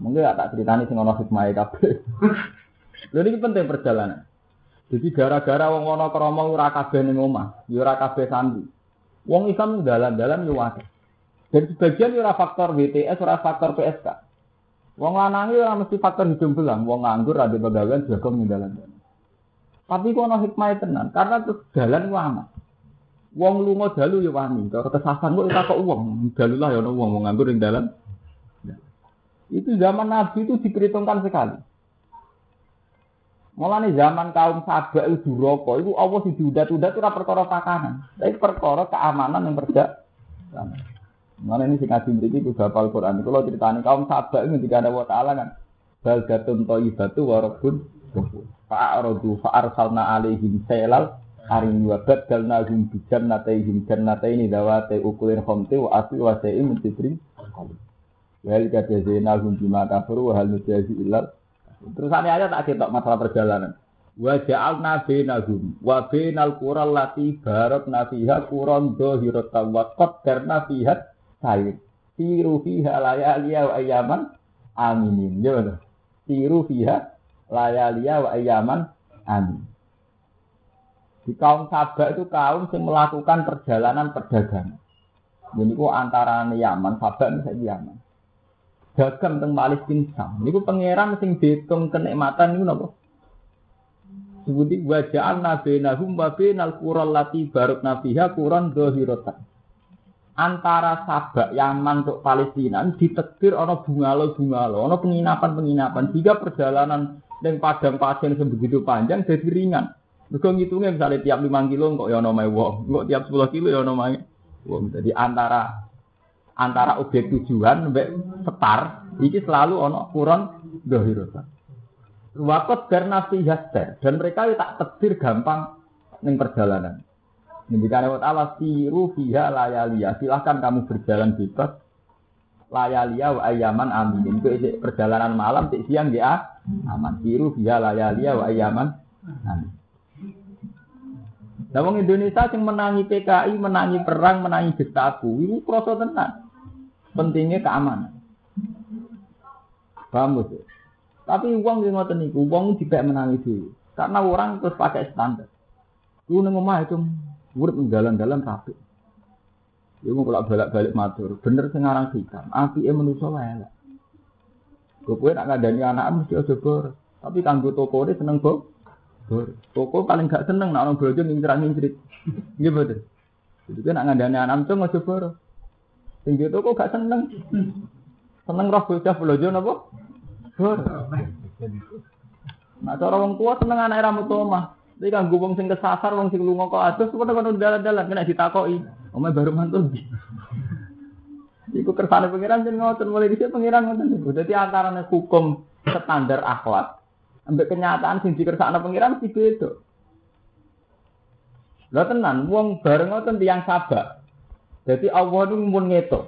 Mungkin gak tak ceritani sing ono hikmah kabeh. Lha ini penting perjalanan. Jadi gara-gara wong ana krama ora kabeh ning omah, ya ora kabeh sandi. Wong Islam dalan-dalan yo akeh. Dan sebagian ora faktor WTS, ora faktor PSK. Wong lanang ora mesti faktor hidung belang, wong nganggur ada pegawean jago ning dalan-dalan. Tapi kok ana hikmah tenan, karena dalan ku aman. Wong lunga dalu yo wani, cara kesasan kok ora kok wong, dalu lah ya ono wong wong nganggur ning dalan. Itu zaman Nabi itu diperhitungkan sekali. Mulane zaman kaum sabak itu duraka, itu Allah sing diudat-udat ora perkara pakanan. Tapi perkara keamanan yang perda. Mana ini sing ngaji mriki kudu hafal Quran. Kalau ceritanya kaum sabak itu ketika ada wa taala kan baldatun thayyibatu wa rabbun fa'aradu fa'arsalna alaihim sailal arim wa badalna hum bi jannatayhim jannataini dawati ukulin khamti wa asli wa sa'im min sidrin Wal kadazina hum bima kafaru wa hal nujazi illal Terus ada ayat tak kita masalah perjalanan. Wa ja'alna bainahum wa bainal qura allati barakna fiha quran dhahiratan wa qaddarna fiha sayr. Tiru fiha layaliya wa ayaman aminin. Ya. Tiru fiha layaliya wa ayaman amin. Di kaum Sabak itu kaum yang melakukan perjalanan perdagangan. Jadi itu antara Yaman, Sabak misalnya Yaman dagang teng Palestina Sam. Niku pangeran sing dihitung kenikmatan niku napa? Sebuti waja'al nabinahum wa binal qural lati barokna fiha quran dhahiratan. Antara Sabak Yaman untuk Palestina ditekir ana bungalo-bungalo, ana penginapan-penginapan. Jika perjalanan yang padang pasir sebegitu panjang jadi ringan. Mergo ngitungnya misalnya tiap 5 kilo kok ya ana wong, kok tiap 10 kilo ya ana wong. Jadi antara antara objek tujuan sampai setar iki selalu ono kurang dohirosa. Wakot bernafi yaster dan mereka itu tak tebir gampang ning perjalanan. Ngendikan Allah Ta'ala siru fiha layalia. Silahkan kamu berjalan bebas layalia wa ayaman amin. Itu perjalanan malam siang ya aman. Siru fiha layalia wa ayaman amin. Nah, wong Indonesia yang menangi PKI, menangi perang, menangi Gestapo, ini kroso tenan. Pentingnya keamanan. Paham sih? Tapi uang yang ngoten niku, uang tidak menangi dulu. Karena orang terus pakai standar. Lu nang omah itu urip jalan-jalan rapi. Iku mau bolak balik matur, bener sing aran hikam. Apike manusa wae elek. Kowe nak ngandani anak mesti aja bor. Tapi kanggo toko ini seneng bor. Bor. Toko paling gak seneng nak orang bojo ngincrak-ngincrit. Nggih betul. Jadi kan nak ngandani anak itu aja bor. Sing toko gak seneng. Seneng roh bocah bojo napa? Bor. Nah, cara wong tua seneng anak ra metu omah. Tapi kan wong sing kesasar, wong sing lunga kok adus, kok kono dalan-dalan kena ditakoki. Omah baru mantul. Iku kersane pengiran jeneng ngoten mulai dhisik pengiran ngoten niku. Dadi antarane hukum standar akhlak ambek kenyataan sing dikersakno pengiran mesti beda. Lah tenan wong bareng ngoten tiyang sabak. Jadi Allah itu mun ngetok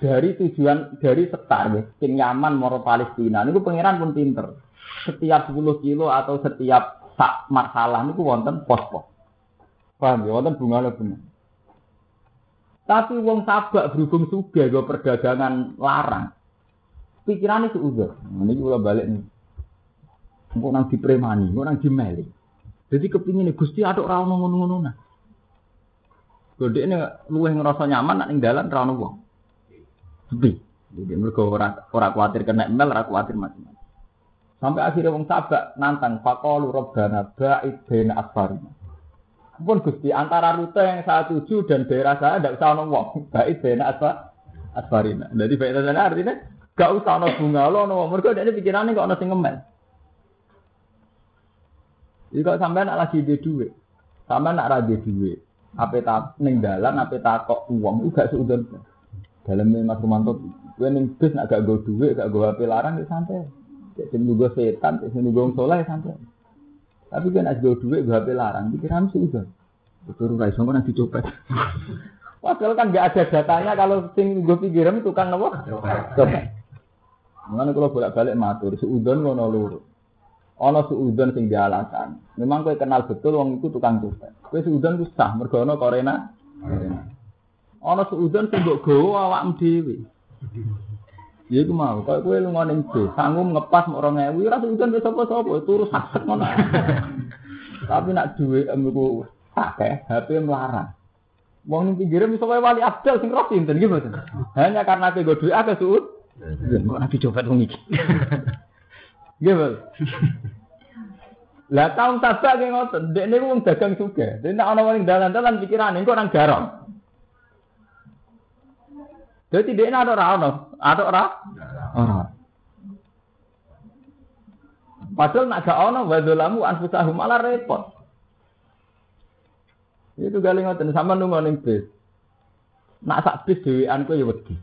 dari tujuan dari setar sing nyaman moro Palestina niku pangeran pun pinter. Setiap 10 kilo atau setiap sak masalah niku wonten pos-pos. Paham ya wonten bunga bunga. Tapi wong sabak berhubung sudah gue perdagangan larang. Pikirannya seuzur. Ini juga balik nih. Engkau nang dipremani, engkau nang dimeli. Jadi kepingin nih gusti aduk rawon ngono-ngono nah. Gede ini luweh ngerasa nyaman nak ning dalan rawon wong. Sepi. Jadi mereka ora ora khawatir kena mel, ora khawatir macam-macam. Sampai akhirnya wong sabak nantang faqalu rabbana ba'id baina asfarina. Pun Gusti antara rute yang saya tuju dan daerah saya tidak usah ono wong. Ba'id baina asfa asfarina. Jadi baik sana artinya gak usah ono bunga lo ono wong. Mergo dene pikirane kok ono sing. Jadi kalau sampai nak lagi di duit, sampai nak rada duit, apa tak neng dalan, apa tak kok uang, itu gak seudon. Dalam Mas Romanto, gue neng bis nak gak gue duit, gak gue HP larang, ya santai. Cek gue setan, cek gue soleh santai. Tapi gue nak gue duit, gue HP larang, pikiran seudon. Betul, rai sombong nanti copet. Padahal kan gak ada datanya kalau sing gue pikiran itu kan apa? Copet. Mengenai kalau bolak-balik matur, seudon ngono luru. Ono suudon sing dialasan. Memang kowe kenal betul wong itu tukang copet. Kowe suudon ku sah mergo ono korena. Ono suudon sing mbok gawa awakmu dhewe. Ya iku mau, kok kowe lunga ning bis, sanggup ngepas mok 2000, ora suudon wis sapa-sapa, turu sakset ngono. Tapi nak duwe emku akeh, HP melarang. Wong ning pinggire iso wae wali abdal sing roh sinten nggih mboten. Hanya karena kowe go duwe akeh suud. Nabi copet wong iki. Nggih, Lah taun sabak ki ngoten, dekne ku wong dagang juga. Dene ana wong dalan-dalan pikirane engko nang garong. Dadi dekne ada ora ono, ada ora? Ora. Padahal nak gak ono wadolamu anfusahum malah repot. Itu galing ngoten sama nunggu ning bis. Nak sak bis dhewean ku ya wedi.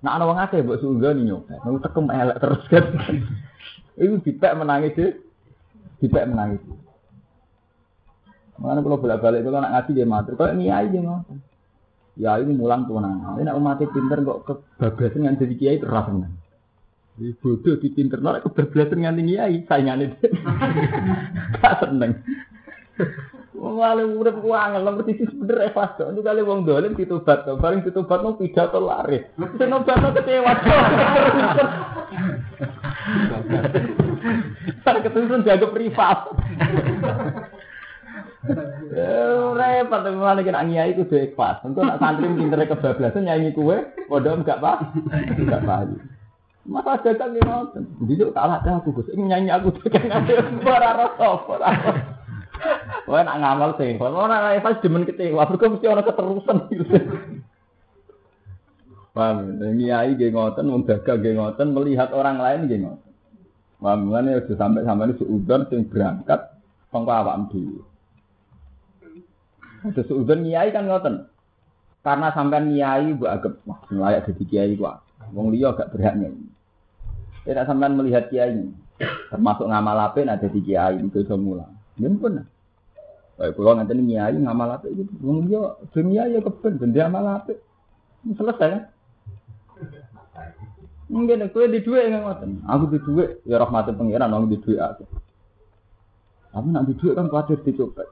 Nak ana wong akeh mbok sunggoni nyopet. Nang tekem elek terus kan. Iku dipek menangis deh. Dipek menangis. Mana kalau bolak-balik kalau nak ngaji dia matur, kalau niai dia ngotot. Ya ini mulang tuanan. Ini nak umatnya pinter kok kebablasan dengan jadi kiai terus seneng. Di bodoh di pinter nak kebablasan dengan kiai saingannya. Tak seneng. Malah urip ku angel nomor sisi bener ikhlas kok. Itu kali wong dolim ditobat to. Bareng ditobat mau pidato lari. Sing nobatno kecewa. Sak ketusun jaga privat. Repot malah kena ngiyai itu dhewe ikhlas. Engko nak santri pintere kebablasan nyanyi kue, padha enggak pak, enggak paham. Masa dagang ngoten. Duduk kalah aku Gus. Nyanyi aku dagang ora rasa ora. Wah nak ngamal sih. Kalau orang lain pas demen kecewa, mereka mesti orang keterusan gitu. Paham? Niai geng ngoten, wong dagang melihat orang lain geng ngoten. Paham? Sudah sampai sampai ini seudon sing berangkat sangka awak dhewe. Seudon niai kan ngoten. Karena sampai niai bu agak wah layak jadi kiai gua. Wong liya gak berhak nyanyi. Tidak sampai melihat kiai. Termasuk ngamal apik ada di kiai itu iso mulang. Yen pun. Kayak kula ngenten kiai ngamal apik itu wong yo dunia ya keben ben amal apik. Selesai kan? Mungkin kowe di dhuwit nggak ngoten. Aku di dhuwit ya rahmatin pangeran aku di dhuwit aku. Tapi nak di dhuwit kan kuatir dicopet.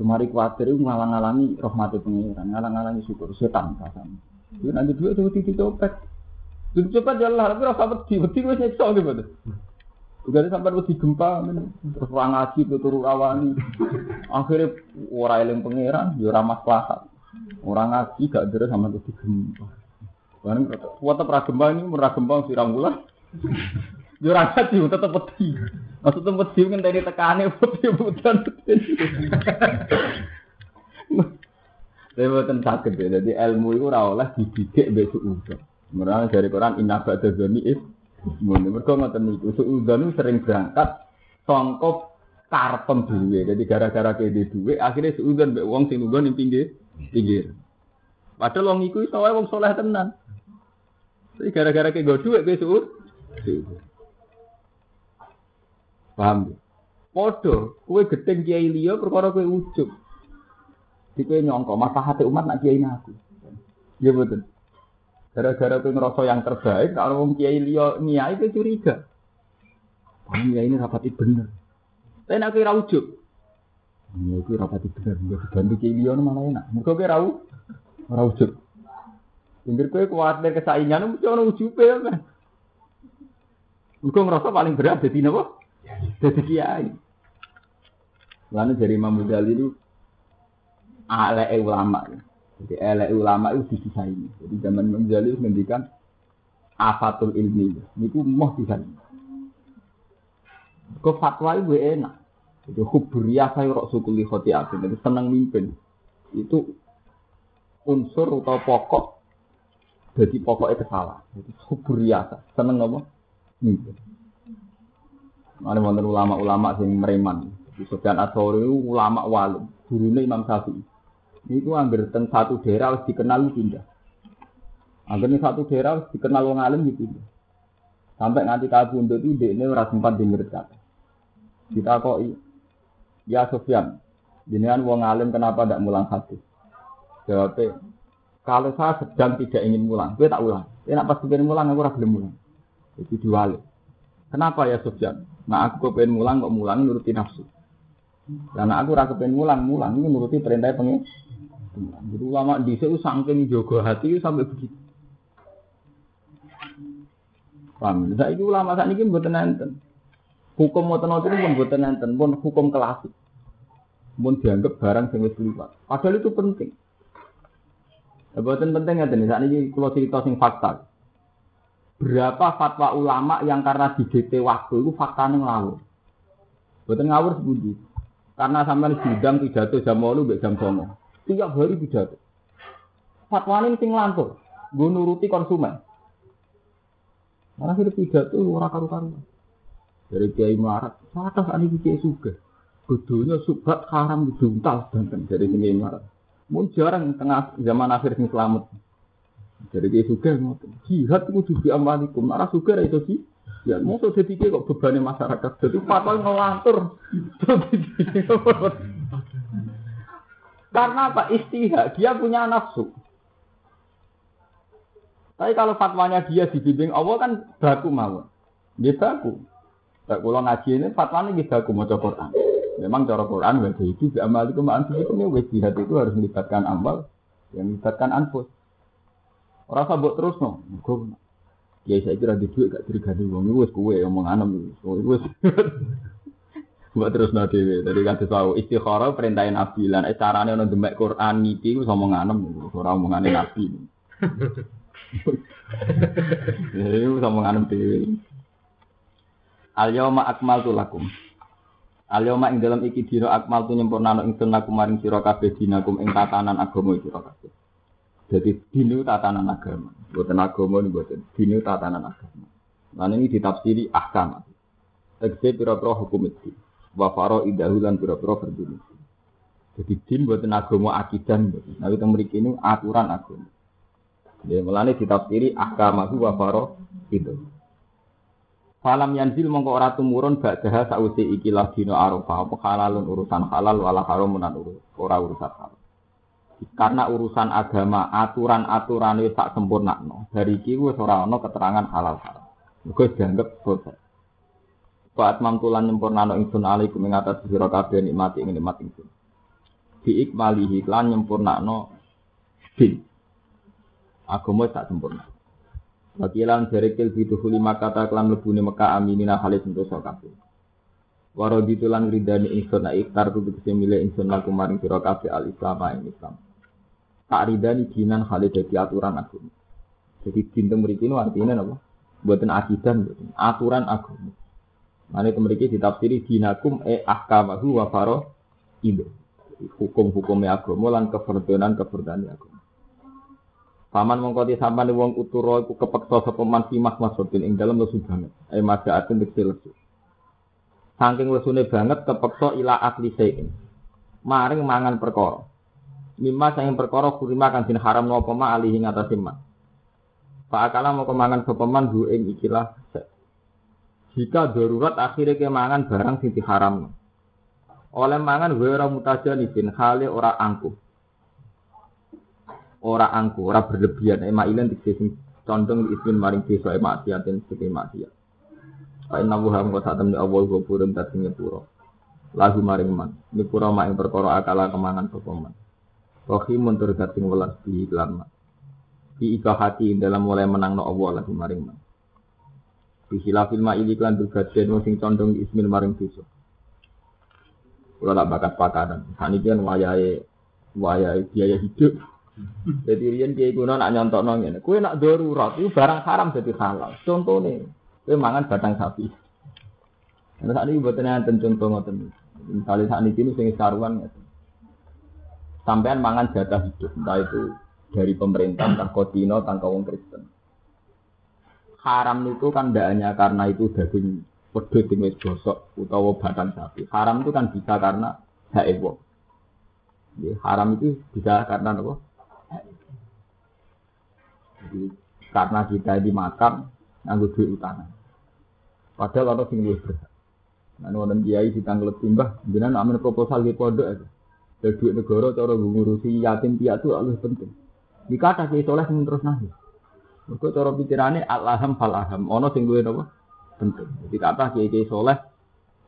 Kemari kuatir itu ngalang-alangi rahmatin pangeran, ngalang-alangi syukur setan kasam. Itu nanti dhuwit itu dicopet. Dicopet ya Allah, tapi rasa wedi, wedi wis nyekso gitu. Juga sampai wedi gempa, terus orang ngaji, turu rawani. Akhirnya orang eling pangeran, ya maslahat. Orang ngaji gak deres sama wedi gempa. Barang kuat pra gempa ini gempa sirang bulan. Yo ora ngaji tetep wedi. Maksudnya wedi kan dari tekane wedi budan. Saya buatan sakit ya, jadi ilmu itu ora oleh dididik besok udah. Mereka dari Quran inna ba'da dzani is Mun mergo ngoten niku suudzon sering berangkat sangka karpem dhewe. Jadi gara-gara kene duwe akhirnya suudzon mbek wong sing lungguh ning pinggir pinggir. Padahal wong iku iso wong tenan. Tapi gara-gara go duwe kowe suud. Paham? Podo, kowe gedeng kiai liya perkara kowe ujug. Di kowe nyongko maslahate umat nak kiai aku. Ya betul. Gara-gara kowe ngerasa yang terbaik, kalau wong kiai liya niai kowe curiga. Oh, kiai ini rapati bener. Tapi nak kowe ra ujug. Ya kowe rapati bener, nggak dibantu kiai liya malah enak. Muga kowe ra ora ujug. Pinggir kowe kuwatir kesaingan mesti ono ujube kan. Muga ngerasa paling berat dadi napa? Dadi kiai. Lalu dari Imam Ghazali itu ala ulama. Jadi elek ulama itu didesain. Jadi zaman Imam Ghazali mendikan afatul ilmi. Itu mau desain. Kau fatwa itu enak. Jadi huburia saya rok sukuli khotiatin. Jadi senang mimpin. Itu unsur atau pokok. Jadi pokoknya kesalahan. Jadi huburia senang apa? Mimpin. Ada wonten ulama-ulama sing mereman. Di Sofyan Atsori ulama walim, gurune Imam Syafi'i. Niku angger teng satu daerah harus dikenal pindah. Angger ning satu daerah harus dikenal wong alim gitu. Sampai nganti kabundut itu dekne ora sempat dengar kata. Kita kok ya Sofyan, jenengan wong alim kenapa tidak mulang hadis? Jawabnya, kalau saya sedang tidak ingin mulang, gue tak ulang. Ya nak pas pengen mulang, aku ora gelem mulang. Itu diwali. Kenapa ya Sofyan? Nah aku kepengen mulang kok mulang nuruti nafsu. Karena aku ora kepengen mulang, mulang ini nuruti perintah pengen. Jadi ulama di sini saking jogo hati sampai begitu. Paham? Saya itu ulama saat ini buat nenten. Hukum mau itu pun buat nenten, pun hukum klasik. Pun dianggap barang yang liwat. Padahal itu penting. Buatan penting ya, saat ini kalau cerita sing fakta. Berapa fatwa ulama yang karena di DT waktu itu faktanya ngawur. Buatan ngawur sebudi. Karena sampai sidang pidato jam 8 mbek jam 9. Tiap hari pidato. Fatwa ini sing lantur. Gue nuruti konsumen. Malah hidup pidato ora karu-karuan. Dari Kiai saya saat ini Kiai Suga. Bedonya subhat haram diduntal banten dari Kiai Melarat. Mun jarang tengah zaman akhir sing selamat. Dari Kiai Suga ngoten. Jihad itu juga amalikum. Nara Suga itu sih. Ya, mau jadi pikir kok bebannya masyarakat. Jadi fatwa ngelantur. Karena apa? Istihad. Dia punya nafsu. Tapi kalau fatwanya dia dibimbing Allah kan baku mau. Dia baku. Kalau ngaji ini fatwanya dia baku mau Quran. Memang cara Quran wajah itu amal itu ma'an itu jihad itu harus melibatkan amal yang melibatkan anfus. Orang sabuk terus no. Ya saya kira di duit gak tergadi wong itu wis kowe ngomong anem wis. Buat terus no dhewe. Dari kata tahu istikharah perintahin Nabi lan eh carane ono demek Quran niki wis ngomong anem ora omongane Nabi. Eh wis ngomong anem dhewe. Al yauma akmaltu lakum. Al yauma ing dalam iki dina akmaltu nyempurnano ingsun lakum maring sira kabeh dinakum ing tatanan agama sira kabeh. Jadi dinu tatanan agama, buatan agama ini buatan dinu tatanan agama. Nah ini ditafsiri ahkam. Tegese pira-pira hukum itu. Wa faro idahulan pira-pira berdiri. Jadi din buatan agama akidah. Nah kita memiliki ini aturan agama. Ya, melani ditafsiri ahkam aku wa faro itu. Falam yanzil mongko ora tumurun ba'daha sausi ikilah dina Arafah apa halalun urusan halal wala haramun ora urusan halal. Karena urusan agama, aturan-aturan itu tak sempurna. No. Dari iki wis ora ana keterangan halal haram. Muga dianggap selesai. Fa atmamtulan nyempurnano ingsun alaikum ing atas sira kabeh nikmati ing nikmat ingsun. Bi ikmalihi lan nyempurnano din. Agama tak sempurna. Wakilan berikil biduhuli maka taklan lebuni Mekah aminina halis untuk kabeh. Warodi tulan ridani ingsun na iktar tu tegese milih ingsun laku maring al Islam ing Islam. Tak ridani dinan halis dadi aturan agama. Jadi dinten mriki nu artinya apa? Buatan akidah, buatan aturan agama. Mana itu mereka ditafsiri dinakum e ahkamahu wa faro indo. Hukum-hukumnya agama lan keferdanan agama. Paman mongko di sampan wong uturo iku kepeksa sapa man simah maksudin ing dalem lesu banget. Eh madaatin dikse lesu. Saking lesune banget kepeksa ila akli sein. Maring mangan perkara. Mimma saking perkara kurima kang haram napa ma alihi ngatasi man. Pak akala mau kemangan sapa man bu ing ikilah jika darurat akhirnya kemangan barang sing diharam. Oleh mangan gue ora mutajanibin hale ora angkuh ora angku, ora berlebihan, ema ilen dikse condong ismin maring desa ema maksiatin sing maksiat. Fa inna wa hum qasatam ni awal ghafurun tating nyepuro. Lagu maring man, nyepuro mak ing perkara akala kemangan sapa man. Rohimun tur dating welas di iklan man. Di hati dalam mulai menang no Allah lagu maring man. Di hilafil ma ili klan bergaden sing condong ismin maring desa. Kula tak bakat pakanan. Saniki kan wayahe wayahe biaya hidup. Jadi riyen kiai kuno nak nyontokno ngene. Kowe nak darurat itu barang haram jadi halal. Contone, kowe mangan batang sapi. Nah, saat ini buatan yang contoh ngoten. Misalnya saat ini sing saruan ngeten. Sampean mangan jatah hidup, entah itu dari pemerintah, entah kodino, entah Kristen. Haram itu kan tidak hanya karena itu daging pedut wis gosok utawa batang sapi. Haram itu kan bisa karena hak Ya, haram itu bisa karena apa? Jadi, karena kita dimakan nganggo duit utang. Padahal orang sing luwih berhak. Nah, kiai ditanglet timbah, jenengan amin proposal di pondok aja. Dari duit negara cara ngurusi yatim piatu lebih penting. Ada kiai soleh sing terus nahi. Mergo cara pikirane alham fal aham, ono sing luwih napa? Penting. Jadi kata kiai-kiai soleh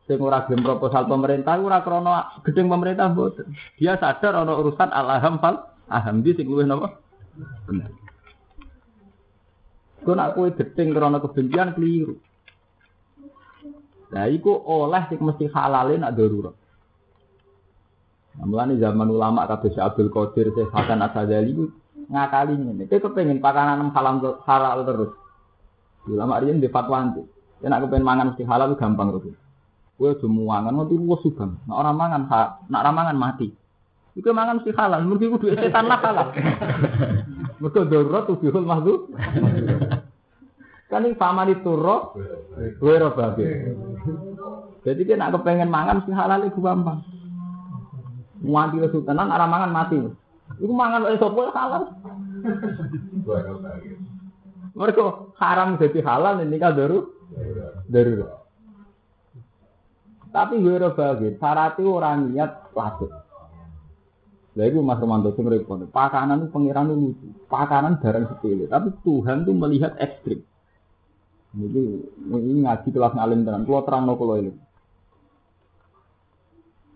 sing ora gelem proposal pemerintah ora krana gedeng pemerintah mboten. Dia sadar ono urusan alham fal aham di sing luwih napa? Penting. Kau nak kue gedeng karena kebencian keliru. Nah, iku oleh sing mesti halalin nak darurat. Nah, zaman ulama kata Syekh Abdul Qadir, Syekh Hasan Asadali itu ngakali ini. Dia kepengen pakanan halal halal terus. Ulama dia di fatwa nanti. Dia nak kepengen mangan mesti halal itu gampang terus. Kue semua mangan nanti luas juga. Nak orang mangan, nak orang mangan mati. Iku mangan mesti halal, mungkin kudu setan lah halal. Mereka darurat tuh mahdu. Kan itu roh, gue roh babi. Jadi dia nak kepengen mangan mesti halal itu gampang. Muanti lesu tenan, arah mangan mati. Iku mangan oleh sopo halal. Mereka haram jadi halal ini kan daru, daru. Tapi gue babi, syaratnya orang niat lasut. Lah itu Mas Romanto sing repot. Pakanan itu pangeran itu lucu. Pakanan barang sepele, tapi Tuhan tuh melihat ekstrim. Jadi ini ngaji kelas ngalim tenan. Kulo terang no kulo ini.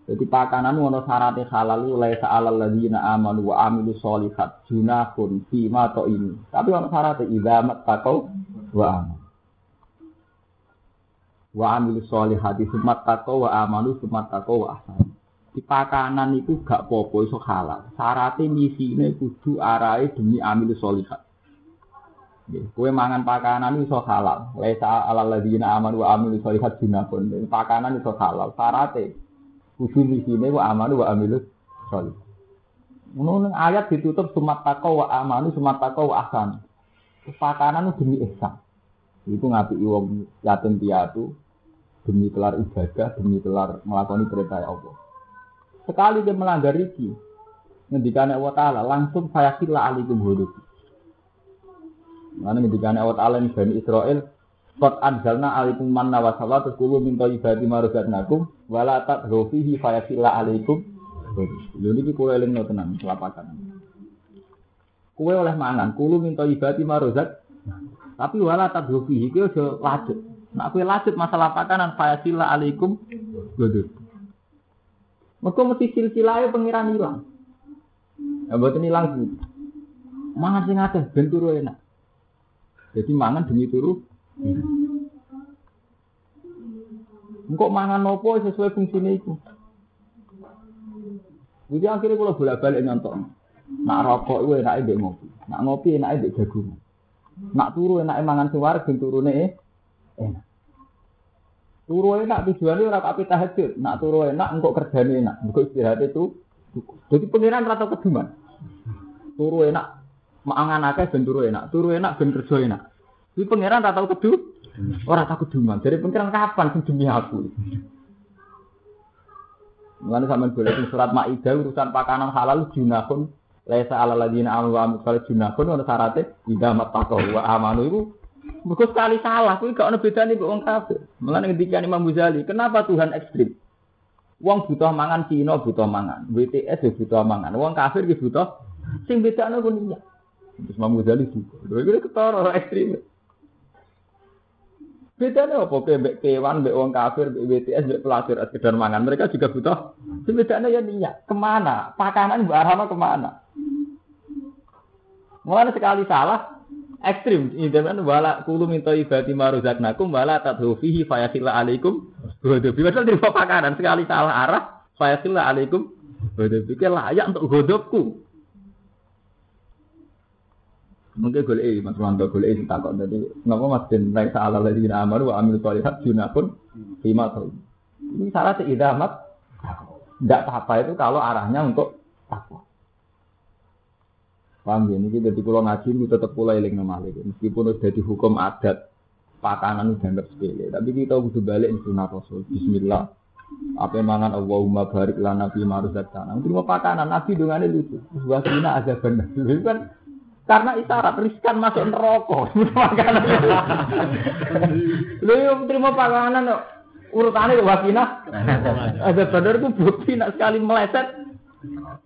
Jadi pakanan wono syaratnya halal itu laisa alal ladina amanu wa amilu solihat junahun fima to ini. Tapi wono syaratnya idamat takau wa amal. Wa amilu solihati sumat takau wa amalu sumat takau wa ahsan. Di pakanan itu gak popo iso halal. Syaratnya misine kudu arai demi amilu solihat. Kue mangan pakanan iso halal. Laisa alal ladina amanu wa amilu sholihat junahun. Pakanan iso halal. Sarate kudu misine wa amanu wa amilu sholih. Ngono ayat ditutup sumat taqwa wa amanu sumat taqwa wa ahsan. Pakanan itu demi ihsan. Itu ngapi wong yatim piatu demi kelar ibadah, demi kelar melakoni perintah Allah. Sekali dia melanggar iki, ngendikane Allah Ta'ala langsung saya kira alikum hudubi. Mana ketika Allah Ta'ala Bani Israel Qad anzalna alaikum manna wa salwa terus kulo min thayyibati ma razaqnakum wala tadghu fihi fayasilla alaikum. Lho niki kulo elingno tenan kelapakan. Kue oleh mangan, kulo min thayyibati ma razaq. Tapi wala tadghu fihi ki aja lanjut. Nak kue lanjut masalah pakanan fayasilla alaikum. Waduh. Mereka mesti silsilahnya pengiran hilang. Ya buat ini hilang Mangan sing akeh ben turu enak. Jadi mangan demi turu. Engkau mangan nopo sesuai fungsinya itu. Jadi akhirnya kalau bolak balik nyontok. Nak rokok itu enaknya mbek ngopi. Nak ngopi enaknya mbek jagung. Nak turu enaknya mangan suara ben turune eh. enak. Turu enak tujuannya ora kape tahajud. Nak turu enak engkau kerjane enak. Engkau istirahat itu. Jadi pengiran rata keduman. Turu enak mangan akeh ben turu enak. Turu enak ben kerja enak. Kuwi pangeran ora tau kedu. Ora tau keduman. Jadi pangeran kapan sing demi aku? Mulane sampean boleh surat Maidah urusan pakanan halal junahun laisa alal ladina amanu wa amil junahun ana syaratnya idza mattaqau wa amanu itu Mergo sekali salah, kuwi gak ono bedane kok wong kafir. Mulane ngendikan Imam Ghazali, kenapa Tuhan ekstrim? Wong butuh mangan Cina butuh mangan, BTS ya butuh mangan, wong kafir ki butuh sing bedane ku niat. Terus Imam Ghazali juga. Lha iki ketara ekstrim. Bedanya apa? Kayak kewan, mbek wong kafir, mbek BTS, mbek pelacur, sekedar mangan. Mereka juga butuh. Bedanya ya niat. Ke mana? Pakanan mbak ke mana? Mulai sekali salah, ekstrim. Ini kan wala kulu minta ibadi maruzaknakum wala tadhu fihi fayasilla alaikum. Godobi. Padahal dari pakanan sekali salah arah, fayasilla alaikum. Godobi. layak untuk godobku. Mungkin golek iki Mas Wanto golek iki takok dadi napa Mas Den naik salah lagi di amaru wa amil tholihat junakun lima tahun. Ini salah seidamat tidak apa-apa itu kalau arahnya untuk takwa. Paham ya? Ini jadi kalau ngaji itu tetap pula nama Meskipun sudah dihukum adat pakanan itu dianggap sepele. Tapi kita butuh balik sunat Rasul. Bismillah. Apa mangan Allahumma barik lana fi maruzaqtana. Terima pakanan Nabi dengan lucu. Wasina ada benar. Itu kan karena isyarat riskan masuk neraka. Makanan. Lho yo terima panganan kok urutane wakina. Ada bener ku bukti nak sekali meleset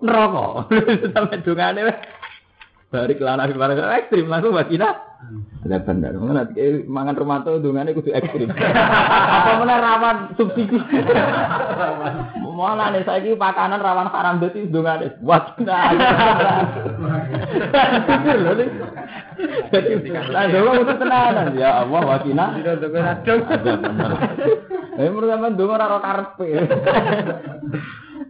neraka. Sampai dungane Barik lana fi barang ekstrim langsung wakina. Ada bener. Mengenai nanti mangan romanto dungane kudu ekstrim. Apa mana rawan subsidi. Malah nih saya pakanan rawan haram berarti dungane wakina. Pikir loh nih. Jadi, nah, dong itu tenanan ya Allah wakina. Tidak Ada bener. Eh, menurut sampean donga ora karepe.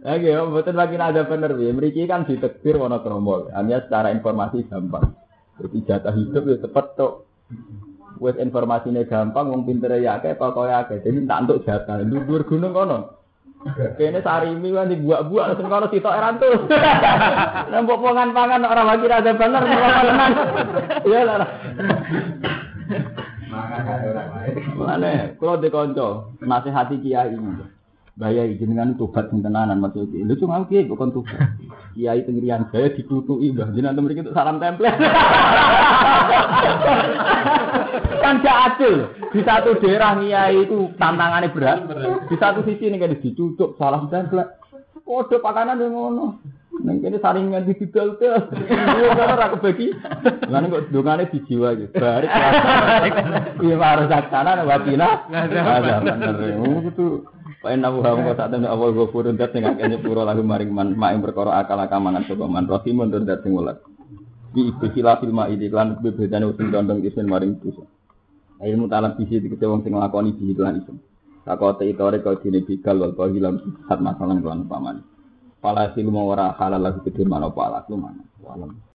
Oke, betul lagi ada bener ya. Mereka kan ditekbir wono kromo. Hanya secara informasi gampang. Jadi jatah hidup ya cepet tuh. Wes informasinya gampang, wong pinter ya kayak pokoknya kayak. Jadi tak untuk jatah. Ludur gunung kono. Kene sarimi kan dibuat-buat langsung kono sitok eran tuh. Nembok pangan-pangan orang lagi ada bener tenan. Iya lah. Mana? Kalau dikonco, nasihati kiai ini. Bayai jenengan tobat tenanan maksud iki. Lho cuma kiai kok tobat. Kiai tengirian saya ditutuki Mbah jenengan mriki untuk salam tempel. kan gak adil. Di satu daerah kiai itu tantangannya berat. Di satu sisi nih kan dicucuk salam tempel. Kode pakanan yang ngono. Neng kene saringan di didol tuh. Iya kan ora kebagi. Lan kok dongane dijiwa iki. Barik. Iya harus saksana wakina. Ada bener. Itu Wa inna hu saat temen awal ghafurun dat sing akeh nyepuro lagu maring man mak perkara akal akamangan sapa man rahimun tur dat sing welas. Bi ikhtilaf fil ma'idi lan bebedane sing dondong isin maring dosa. Ilmu talam bisi dikete wong sing nglakoni bisi lan isim. Takote itore kau dine bigal wal bahilam sat masalah lan paman. Pala silmu ora halal lagu kedhe manapa ala mana. Walam.